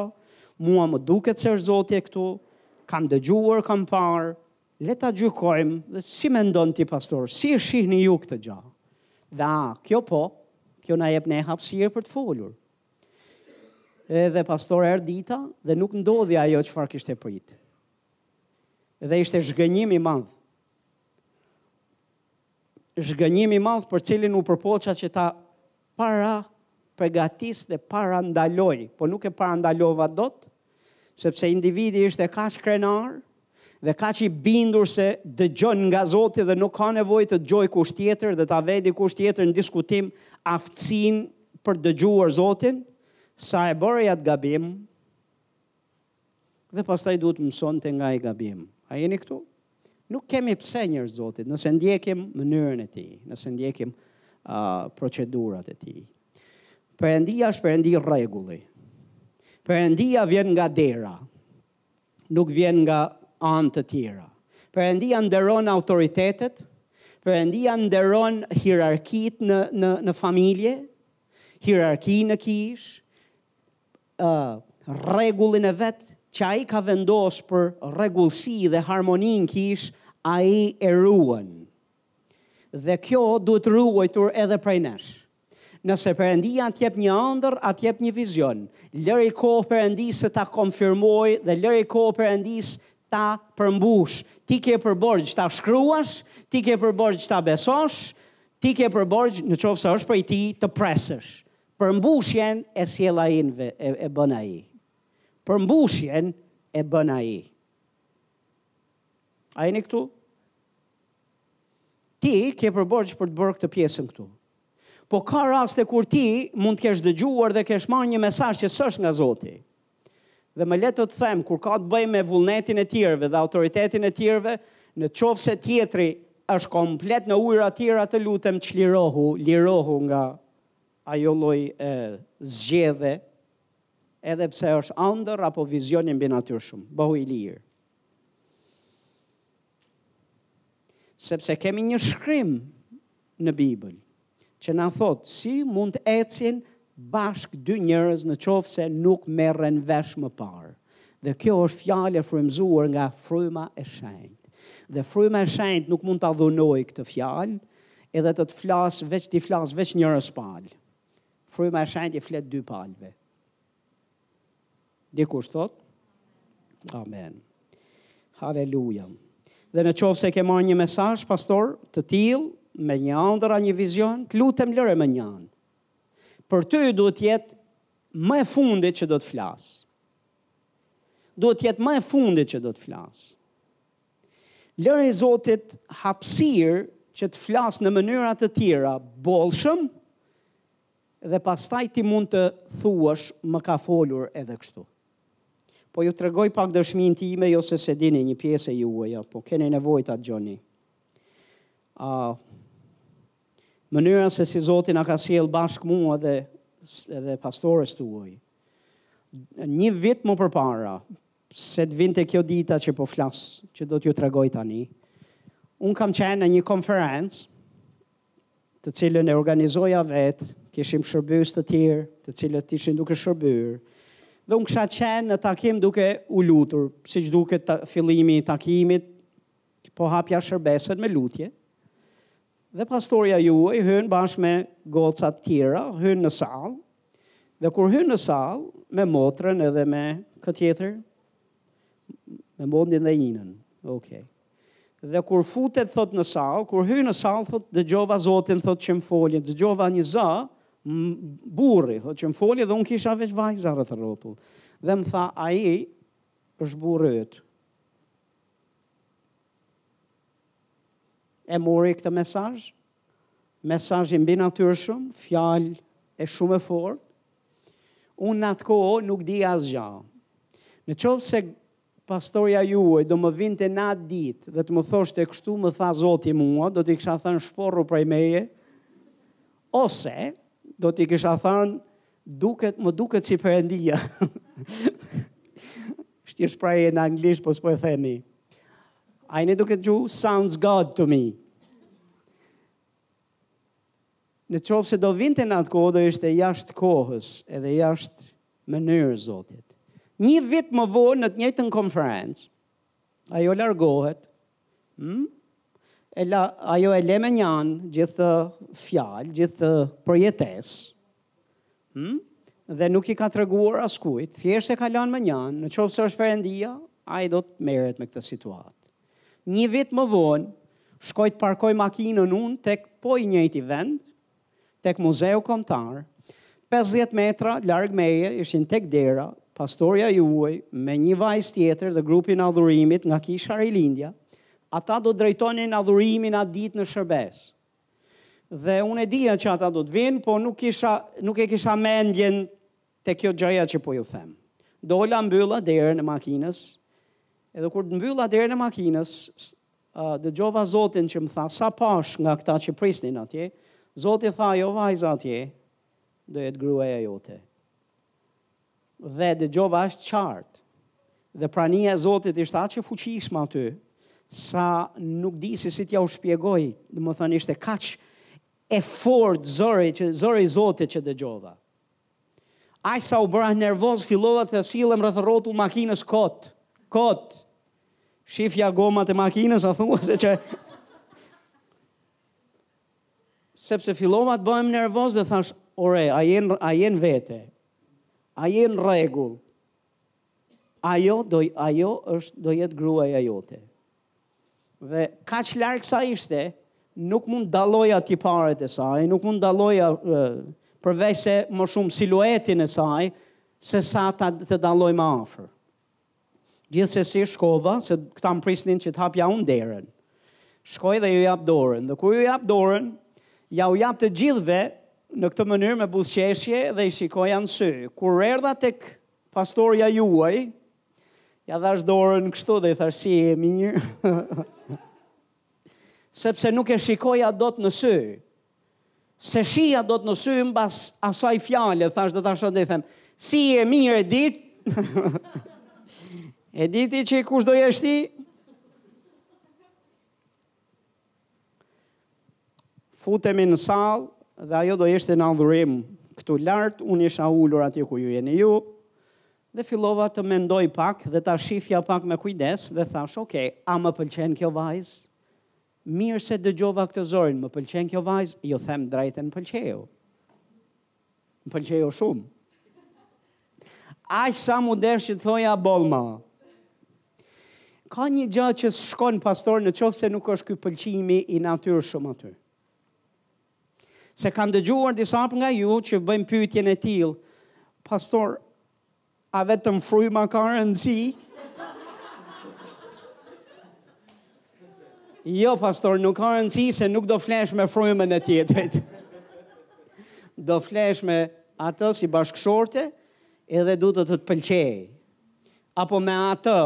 mua më duket se është Zoti e këtu, kam dëgjuar, kam parë, le ta gjykojmë, dhe si mendon ti pastor, si e shihni ju këtë gjë? Dhe a, kjo po, kjo na jep ne hapësirë për të folur. Edhe pastor erdhi dita dhe nuk ndodhi ajo çfarë kishte pritë dhe ishte zhgënjim i madh. zhgënjim i madh për të cilin u përpoqa që ta parapërgatis dhe parandaloj, po nuk e parandalova dot, sepse individi ishte kaq krenar dhe kaq i bindur se dëgjon nga Zoti dhe nuk ka nevojë të dëgjojë dikush tjetër dhe ta vërë dikush tjetër në diskutim aftësinë për të dëgjuar Zotin, sa e bëri atë gabim, Dhe pastaj duhet të mësonte nga ai gabim. A jeni këtu? Nuk kemi pse njerëz të Zotit, nëse ndjekim mënyrën e tij, nëse ndjekim uh, procedurat e tij. Perëndia është perëndi rregulli. Perëndia vjen nga dera. Nuk vjen nga anë të tjera. Perëndia nderon autoritetet, Perëndia nderon hierarkitë në në në familje, hierarkinë në kishë, ë rregullin e vet që ai ka vendos për rregullsi dhe harmoni në kishë ai e ruan dhe kjo duhet ruajtur edhe prej nesh nëse Perëndia të jep një ëndërr a të jep një vizion lëri kohë Perëndisë të ta konfirmojë dhe lëri kohë Perëndisë ta përmbushë ti ke për borxh ta shkruash ti ke për borxh ta besosh ti ke për borxh në qoftë se është prej tij të presësh Përmbushjen e sjell ai e bën ai. Përmbushjen e bën ai. A jeni këtu? Ti ke për borxh për të bërë këtë pjesën këtu. Po ka raste kur ti mund të kesh dëgjuar dhe kesh marrë një mesazh që s'është nga Zoti. Dhe më le të të them, kur ka të bëjë me vullnetin e tjerëve dhe autoritetin e tjerëve, në qoftë se tjetri është komplet në ujëra të tjera, të lutem çlirohu, lirohu nga Ajo lloj zgjedhe edhe pse është andërr apo vizion i mbinatyrshëm. Bëhu i lirë. Sepse kemi një shkrim në Bibël që na thotë si mund të ecin bashkë dy njerëz në qoftë se nuk merren vesh më parë. Dhe kjo është fjalë e frymëzuar nga fryma e shenjtë. Dhe fryma e shenjtë nuk mund ta dhunojë këtë fjalë, Edhe të të flasë, veç t'i flasë, veç njërës palë. Fryma e shenjtë i flet dy palëve. Dikush thotë? Amen. Haleluja. Dhe në qoftë se ke marrë një mesazh, pastor, të tillë, me një andërr a një vizion, të lutem lëre me një anë. Për ty duhet të jetë më e fundit që do të flasë. Duhet të jetë më e fundit që do të flasë. Lëri Zotit hapësirë që të flasë në mënyra të tjera, bollshëm dhe pastaj ti mund të thuash më ka folur edhe kështu. Po ju tregoj pak dëshminë time, jo se s'e dini një pjesë e juaja, po keni nevojë ta dëgjoni. A mënyra se si Zoti na ka sjell bashkë mua edhe pastoren tuaj. Një vit më përpara, se të vinte kjo dita që po flas, që do t'ju tregoj tani. Unë kam qenë në një konferencë, të cilën e organizoja vetë, kishim shërbyes të tjerë, të cilët ishin duke shërbyer, dhe unë kisha qenë në takim duke u lutur, siç duket a, fillimi i takimit, po hapja shërbesën me lutje, Dhe pastorja juaj hyn bashkë me gocat tjera, hyn në sallë, dhe kur hyn në sallë, me motrën edhe me këtë tjetër, me Mundin dhe Inën, okay. Dhe kur futet thotë në sallë, kur hyn në sallë, thotë dëgjova Zotin, thotë që më foli, dëgjova një za burri, thotë që më foli, dhe unë kisha veç vajza rreth e rrotull. Dhe më tha, ai është burri yt, E mori këtë mesazh, mesazh i mbinatyrshëm, fjalë e shumë e fortë. Unë në atë kohë nuk di asgjë. Në qoftë se pastorja juaj do më vinte në atë ditë dhe të më thoshte kështu më tha Zoti mua, do t'i kisha thënë shporru prej meje, ose do t'i kisha thënë duket, më duket si përëndia. Është një shprehje në anglisht, po s'po e themi. Ajo në dukje gju sounds God to me. Në qoftë se do vinte në atë kohë, do ishte jashtë kohës edhe jashtë mënyrës Zotit. Një vit më vonë në të njëjtën konferencë, ajo largohet, hmm? e la, ajo e lë mënjanë gjithë fjalën, gjithë projetes, Ëh? Dhe nuk i ka treguar askujt, thjesht e ka lënë mënjanë, në qoftë se është Perëndia, ai do të merret me këtë situatë. Një vit më vonë, shkoj të parkoj makinën unë tek po i njëjti vend, tek Muzeu Kombëtar, 50 metra larg meje ishin tek dera, pastorja juaj me një vajzë tjetër dhe grupin e adhurimit nga kisha Rilindja, ata do drejtonin adhurimin atë ditë në shërbesë. Dhe unë e dija që ata do të vinë, po nuk kisha nuk e kisha mendjen te kjo gjëja që po ju them. Dola mbylla derën e makinës. Edhe kur mbylla derën e makinës, uh, dëgjova Zotin që më tha, sa pashë nga këta që prisnin atje, Zoti tha, ajo vajza atje, do jetë gruaja jote. dhe dëgjova aq të qartë dhe prania e Zotit ishte aq e fuqishme aty sa nuk di se si t'jua shpjegoj, domethënë ishte kaq i fortë zëri që zëri i Zotit që dëgjova. Aq sa u bëra nervoz fillova të sillem rreth e rrotull makinës kot. Kot. Shifja gomat e makinës, a thua se që sepse fillova të bëhem nervoz dhe thashë, ore, a je në a je në vete? A je në rregull? Ajo do ajo është do jetë gruaja jote. Dhe kaq larg sa ishte, nuk mund të dalloja tiparet e saj, nuk mund të dalloja përveçse më shumë siluetën e saj sesa ta të dalloj më afër. Gjithsesi shkova se këta më prisnin që të hapja unë derën. Shkoj dhe ju jap dorën. Dhe kur ju jap dorën, jua jap të gjithëve në këtë mënyrë me buzëqeshje dhe i shikoja në sy. Kur erdha tek pastorja juaj, ia dhashë dorën kështu dhe i thashë si je mirë. Sepse nuk e shikoja dot në sy. Se shija dot në sy mbas asaj fjale, thash do ta shoh, do i them, si je mirë e dit? e diti që kush do jesh ti. Futemi në sallë dhe ajo do ishte në adhurim këtu lart, unë isha ulur atje ku ju jeni ju. Dhe fillova të mendoj pak dhe ta shifja pak me kujdes dhe thash, "Ok, a më pëlqen kjo vajzë?" Mirë se dëgjova këtë zërin, më pëlqen kjo vajzë, ju them të drejtën më pëlqeu. Më pëlqeu shumë. Aq sa m'u desh që të thoja boll ma. S'ka një gjë që shkon pastor në qoftë se nuk është ky pëlqimi i natyrshëm aty. Se kam dëgjuar disa nga ju që bëjnë pyetjen e tillë, pastor, A vetëm fryma ka rëndësi? Jo, pastor, nuk ka rëndësi se nuk do flesh me frymën e tjetrit. Do flesh me atë si bashkëshorte edhe duhet të të pëlqejë. Apo me atë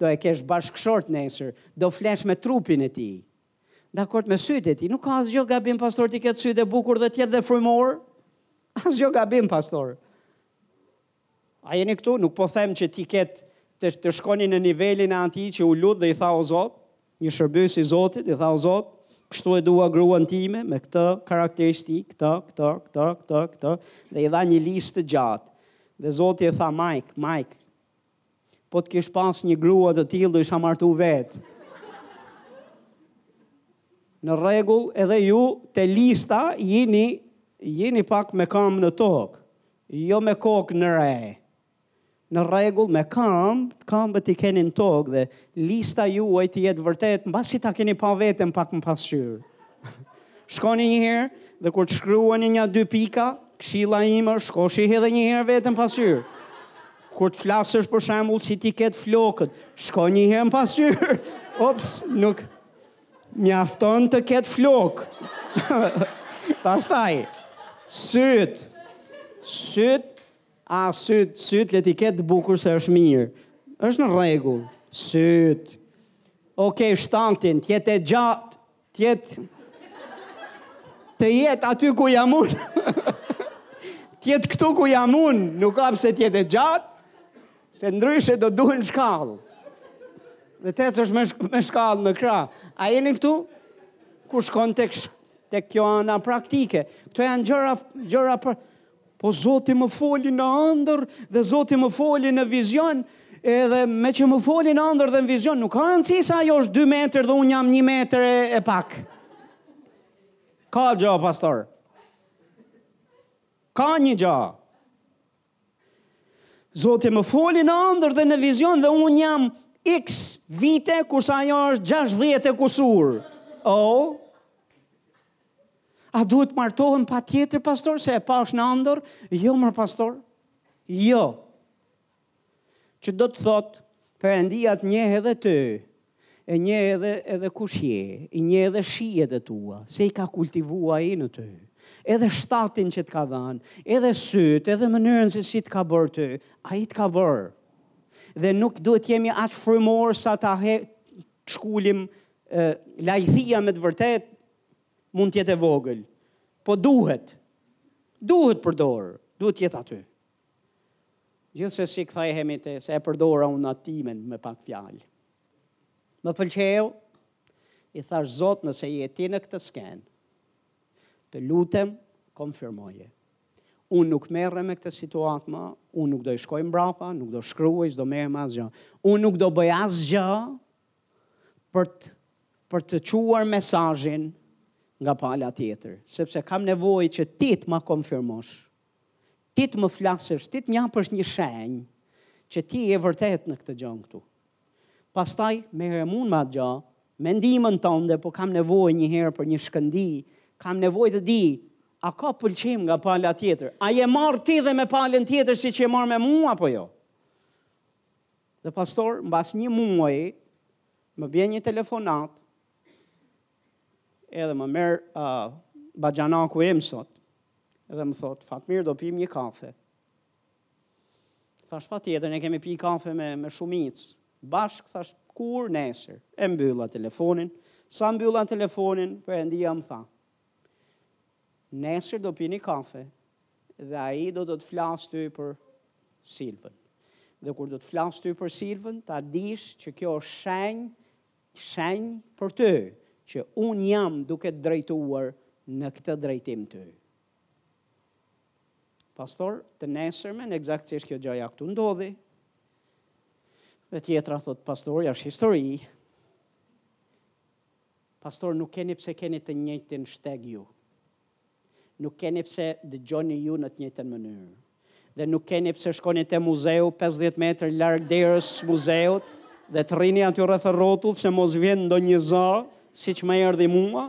do e kesh bashkëshort nesër, do flesh me trupin e tij. Dakord me sytë e tij, nuk ka asgjë gabim pastor t'i ketë sytë e bukur dhe të jetë dhe frymor. Asgjë gabim pastor. A jeni këtu? Nuk po them që t'i ketë të, të shkoni në nivelin e atij që u lut dhe i tha o Zot, një shërbyes i Zotit, i tha o Zot, kështu e dua gruan time me këtë karakteristikë, këtë, këtë, këtë, këtë, këtë, dhe i dha një listë të gjatë. Dhe Zoti i tha, Mike, Mike, Po të kish pas një grua të tillë do isha martu vetë. Në rregull, edhe ju te lista jini jini pak me kamb në tokë, jo me kokë në re. Në rregull, me kamb, kambët t'i keni në tokë dhe lista juaj të jetë vërtet, mbasi ta keni pa veten pak në pasqyrë. Shkoni një herë dhe kur të shkruani një dy pika, këshilla ime është shko shih edhe një herë veten në pasqyrë. Kur të flasësh për shembull si t'i ketë flokët, shko një herë në pasqyrë. Ops, nuk mjafton të ketë flokë. Pastaj sytë. Sytë, a sytë, sytë le t'i ketë të bukur se është mirë. Është në rregull. Sytë. Okej, shtatin, të jetë e gjatë. Të jetë të jetë aty ku jam unë. të jetë këtu ku jam unë, nuk ka pse të jetë e gjatë, se ndryshe do duhen shkallë. Dhe të ecësh me, sh me shkallë në krah. A jeni këtu? Kur shkon tek tek kjo ana praktike. Këto janë gjëra gjëra për Po Zoti më foli në andër dhe Zoti më foli në vizion, edhe meqë më foli në andër dhe në vizion, nuk ka rëndësi se ajo është 2 metër dhe unë jam 1 metër e, e pak. Ka gja, pastor. Ka një gja. Zoti më foli në andër dhe në vizion dhe unë jam X vite kurse ajo është 60 e kusur. Oh, A duhet të martohem patjetër, pastor, se e pashë në andër? Jo, mor pastor, jo. Që do të thotë, Perëndia të njeh edhe ty, e njeh edhe, edhe kush je, i njeh edhe shijet e tua, se i ka kultivu ai në ty, edhe shtatin që të ka dhanë, edhe sytë, edhe mënyrën se si të ka bërë ty, ai të ka bërë. Dhe nuk duhet të jemi aq frymorë sa ta he, shkulim, lajthia me të vërtetë, mund të jetë e vogël, po duhet, duhet përdor, duhet të jetë aty. Gjithsesi kthehemi te se e përdora unë atë, timen me pak fjalë. Më pëlqeu, i thashë Zot nëse je ti në këtë skenë, të lutem konfirmoje. Unë nuk merrem me këtë situatë më, unë nuk do i shkoj mbrapa, nuk do shkruaj, s'do merrem asgjë. Unë nuk do bëj asgjë për të për të çuar mesazhin nga pala tjetër, sepse kam nevojë që ti të ma konfirmosh, ti të më flasësh, ti të më japësh një shenjë që ti je vërtet në këtë gjanë këtu. Pastaj merrem unë me atë gja, me ndihmën tënde, po kam nevojë një herë për një shkëndijë, kam nevojë të di a ka pëlqim nga pala tjetër, a je marrë ti dhe me palën tjetër siç je marrë me mua apo jo? Dhe pastor, mbas një muaji, më bjen një telefonatë, edhe më merr uh, baxhanaku im sot, edhe më thotë, Fatmir, do pim një kafe. Thashë patjetër, ne kemi pi kafe me, me shumicë bashkë, thashë, kur nesër, e mbylla telefonin, sa mbylla telefonin, Perëndia më tha, Nesër do pini kafe dhe ai do, do të flasë ty për Silvën. Dhe kur do të flasë ty për Silvën, ta dish që kjo është shenjë, shenjë për ty, që unë jam duke të drejtuar në këtë drejtim ty. Pastor, të nesërmen, ekzaktësisht kjo gjaja këtu ndodhi, dhe tjetra, thotë pastor, është histori, Pastor nuk keni pse keni të njëjtin shteg ju. Nuk keni pse dëgjoni ju në të njëjtën mënyrë. Dhe nuk keni pse shkoni te muzeu 50 metër larg derës së muzeut dhe të rrini aty rrethrrotull se mos vjen ndonjë zë, siç më erdhi mua,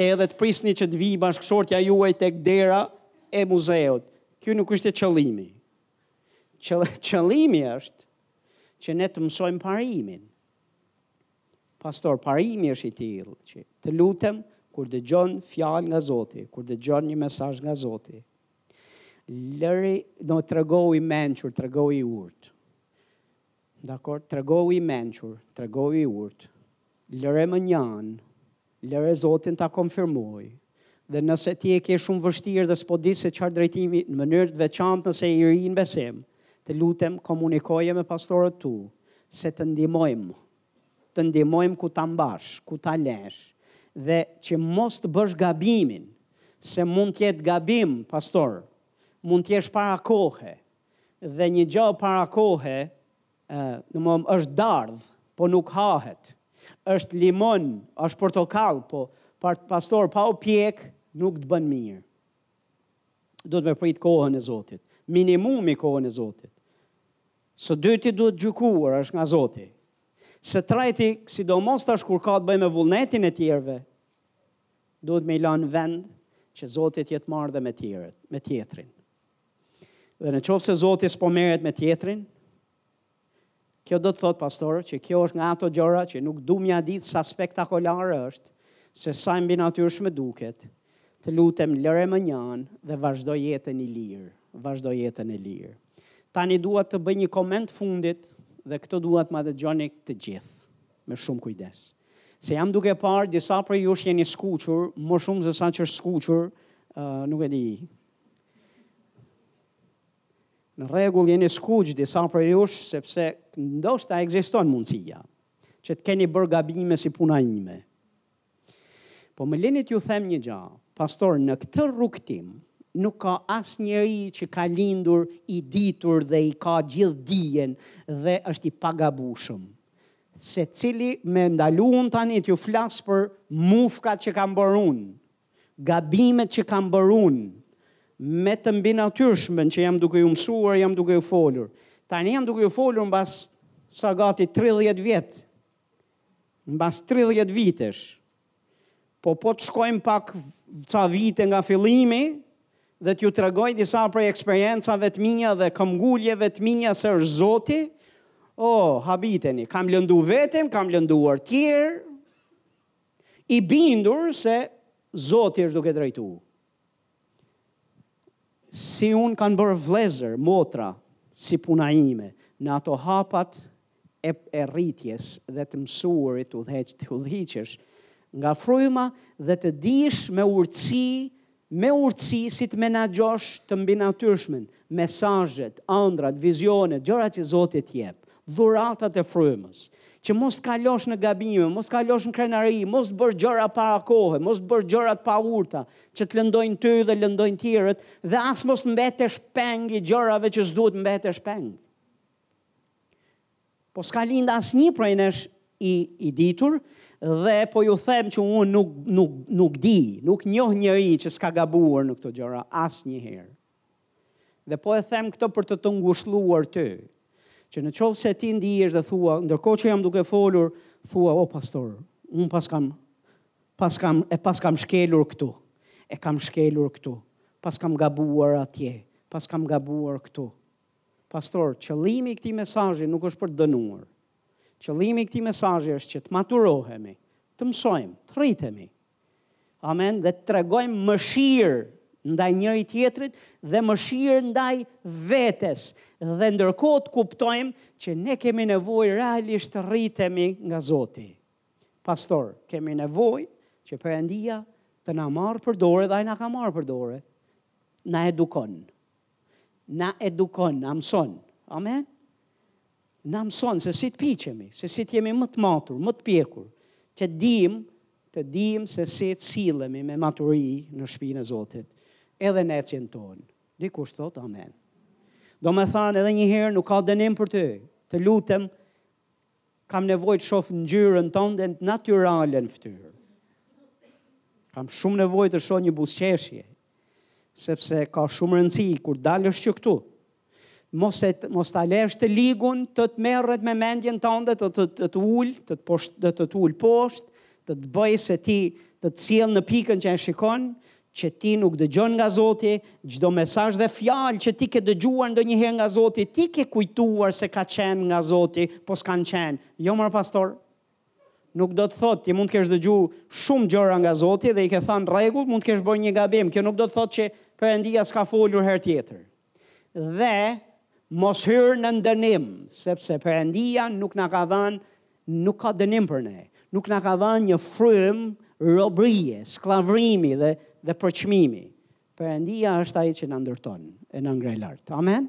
edhe të prisni që të vijë bashkëshortja juaj tek dera e muzeut. Ky nuk ishte qëllimi. Qëllimi është që ne të mësojmë parimin. Pastor, parimi është i tillë që të lutem kur dëgjon fjalë nga Zoti, kur dëgjon një mesazh nga Zoti. Lëre, tregohu i mençur, tregohu i urtë. Dakord, tregohu i mençur, tregohu i urtë. Lëre mënjanë, Lëre Zotin ta konfirmojë. Dhe nëse ti e ke shumë vështirë dhe s'po di se çfarë drejtimi, në mënyrë të veçantë nëse je i ri në besim, të lutem komunikoje me pastorët tu, se të ndihmojmë. Të ndihmojmë ku ta mbash, ku ta lësh dhe që mos të bësh gabimin, se mund të jetë gabim, pastor, mund të jesh para kohe dhe një gjë para kohe Ë, është dardhë, po nuk hahet. Është limon, është portokall, po pastor pa u pjek nuk të bën mirë. Duhet me prit kohën e Zotit, minimumi kohën e Zotit. Së dyti duhet gjykuar, është nga Zoti. Së treti, sidomos tash kur ka të bëjë me vullnetin e tjerëve, duhet me i lanë vend që Zoti të jetë marrë dhe me tjerët, me tjetrin. Dhe në qoftë se Zoti s'po merret me tjetrin, kjo do të thotë pastor që kjo është nga ato gjëra që nuk dua t'ia di sa spektakolare është, se sa e mbinatyrshme duket, të lutem lëre mënjanë dhe vazhdo jetën i lirë, vazhdo jetën e lirë. Tani dua të bëj një koment të fundit dhe këtë dua t'ma dëgjoni të gjithë, me shumë kujdes. Se jam duke parë, disa prej jush jeni skuqur, më shumë se ç'jeni skuqur, uh, nuk e di, Në rregull jeni skuq disa prej jush sepse ndoshta ekziston mundësia që të keni bërë gabime si puna ime. Po më lini t'ju them një gjë, pastor në këtë rrugtim nuk ka asnjeri që ka lindur i ditur dhe i ka gjithë dijen dhe është i pagabueshëm. Secili me ndalu unë tani t'ju flas për mufkat që kam bërë unë, Gabimet që kam bërë unë, me të mbinatyrshmen që jam duke ju mësuar, jam duke ju folur. Tani jam duke ju folur mbas sa gati 30 vjet. Mbas 30 vitesh. Po po të shkojmë pak ca vite nga fillimi dhe t'ju tregoj disa prej eksperiencave të mia dhe këmbguljeve të mia se është Zoti. Oh, habiteni, kam lëndu veten, kam lënduar tjerët, I bindur se Zoti është duke drejtu. Si unë kanë bërë vëllezër, motra, si puna ime, në ato hapat e, e rritjes dhe të mësuarit udhëheq të udhëhiqesh nga fryma dhe të dish me urtësi Me urtësi si të menaxhosh të mbinatyrshmen, mesazhet, ëndrrat, vizionet, gjërat që Zoti të jep, dhuratat e frymës, që mos të kalosh në gabime, mos të kalosh në krenari, mos të bësh gjëra para kohe, mos të bësh gjëra të paurta, që të lëndojnë ty dhe lëndojnë tjerët, dhe as mos të mbetesh peng i gjërave që s'duhet të mbetesh peng. Po s'ka lindë asnjë prej nesh i i ditur dhe po ju them që unë nuk nuk nuk di, nuk njoh njeri që s'ka gabuar në këto gjëra asnjëherë. Dhe po e them këtë për të të ngushëlluar ty, që në qoftë se ti ndihesh dhe thua, ndërkohë që jam duke folur, thua, o pastor, unë paskam, paskam, e paskam shkelur këtu, e kam shkelur këtu, paskam gabuar atje, paskam gabuar këtu. Pastor, qëllimi i këtij mesazhi nuk është për të të dënuar. Qëllimi i këtij mesazhi është që të maturohemi, të mësojmë, të rritemi. Amen, dhe të tregojmë mëshirë ndaj njëri-tjetrit dhe mëshirë ndaj vetes dhe ndërkohë të kuptojmë që ne kemi nevojë realisht të rritemi nga Zoti. Pastor, kemi nevojë që Perëndia të na marrë për dore dhe ai na ka marrë për dore. Na edukon. na edukon, na mëson. Amen. Na mëson se si të piqemi, se si të jemi më të matur, më të pjekur, të dim, të dim se si të sillemi me maturi në shpinë e Zotit, edhe në ecjen tonë. Dikush thotë, amen. Domethanë edhe njëherë, nuk ka dënim për ty, të lutem, Kam nevojë të shoh ngjyrën tënde natyrale në fytyrë. Kam shumë nevojë të shoh një buzëqeshje, sepse ka shumë rëndësi kur të dalësh që këtu. Mos e, mos ta lësh të ligun, të të merret me mendjen tënde, të të, të të ul, të të poshtë, të të ul poshtë, të të bëj se ti të të sjell në pikën që e shikon, që ti nuk dëgjon nga Zoti, çdo mesazh dhe fjalë që ti ke dëgjuar ndonjëherë nga Zoti, ti ke kujtuar se ka qenë nga Zoti, po s'kanë qenë. Jo mor pastor, nuk do të thotë, ti mund të kesh dëgju shumë gjëra nga Zoti dhe i ke thënë rregull, mund të kesh bërë një gabim, kjo nuk do të thotë që Perëndia s'ka folur herë tjetër. dhe mos hyr nën dënim, sepse Perëndia nuk na ka dhanë nuk ka dënim për ne. Nuk na ka dhanë një frymë robërie, skllavërimi dhe dhe përçmimi. Perëndia është ai që na ndërton e na ngre lart. Amen.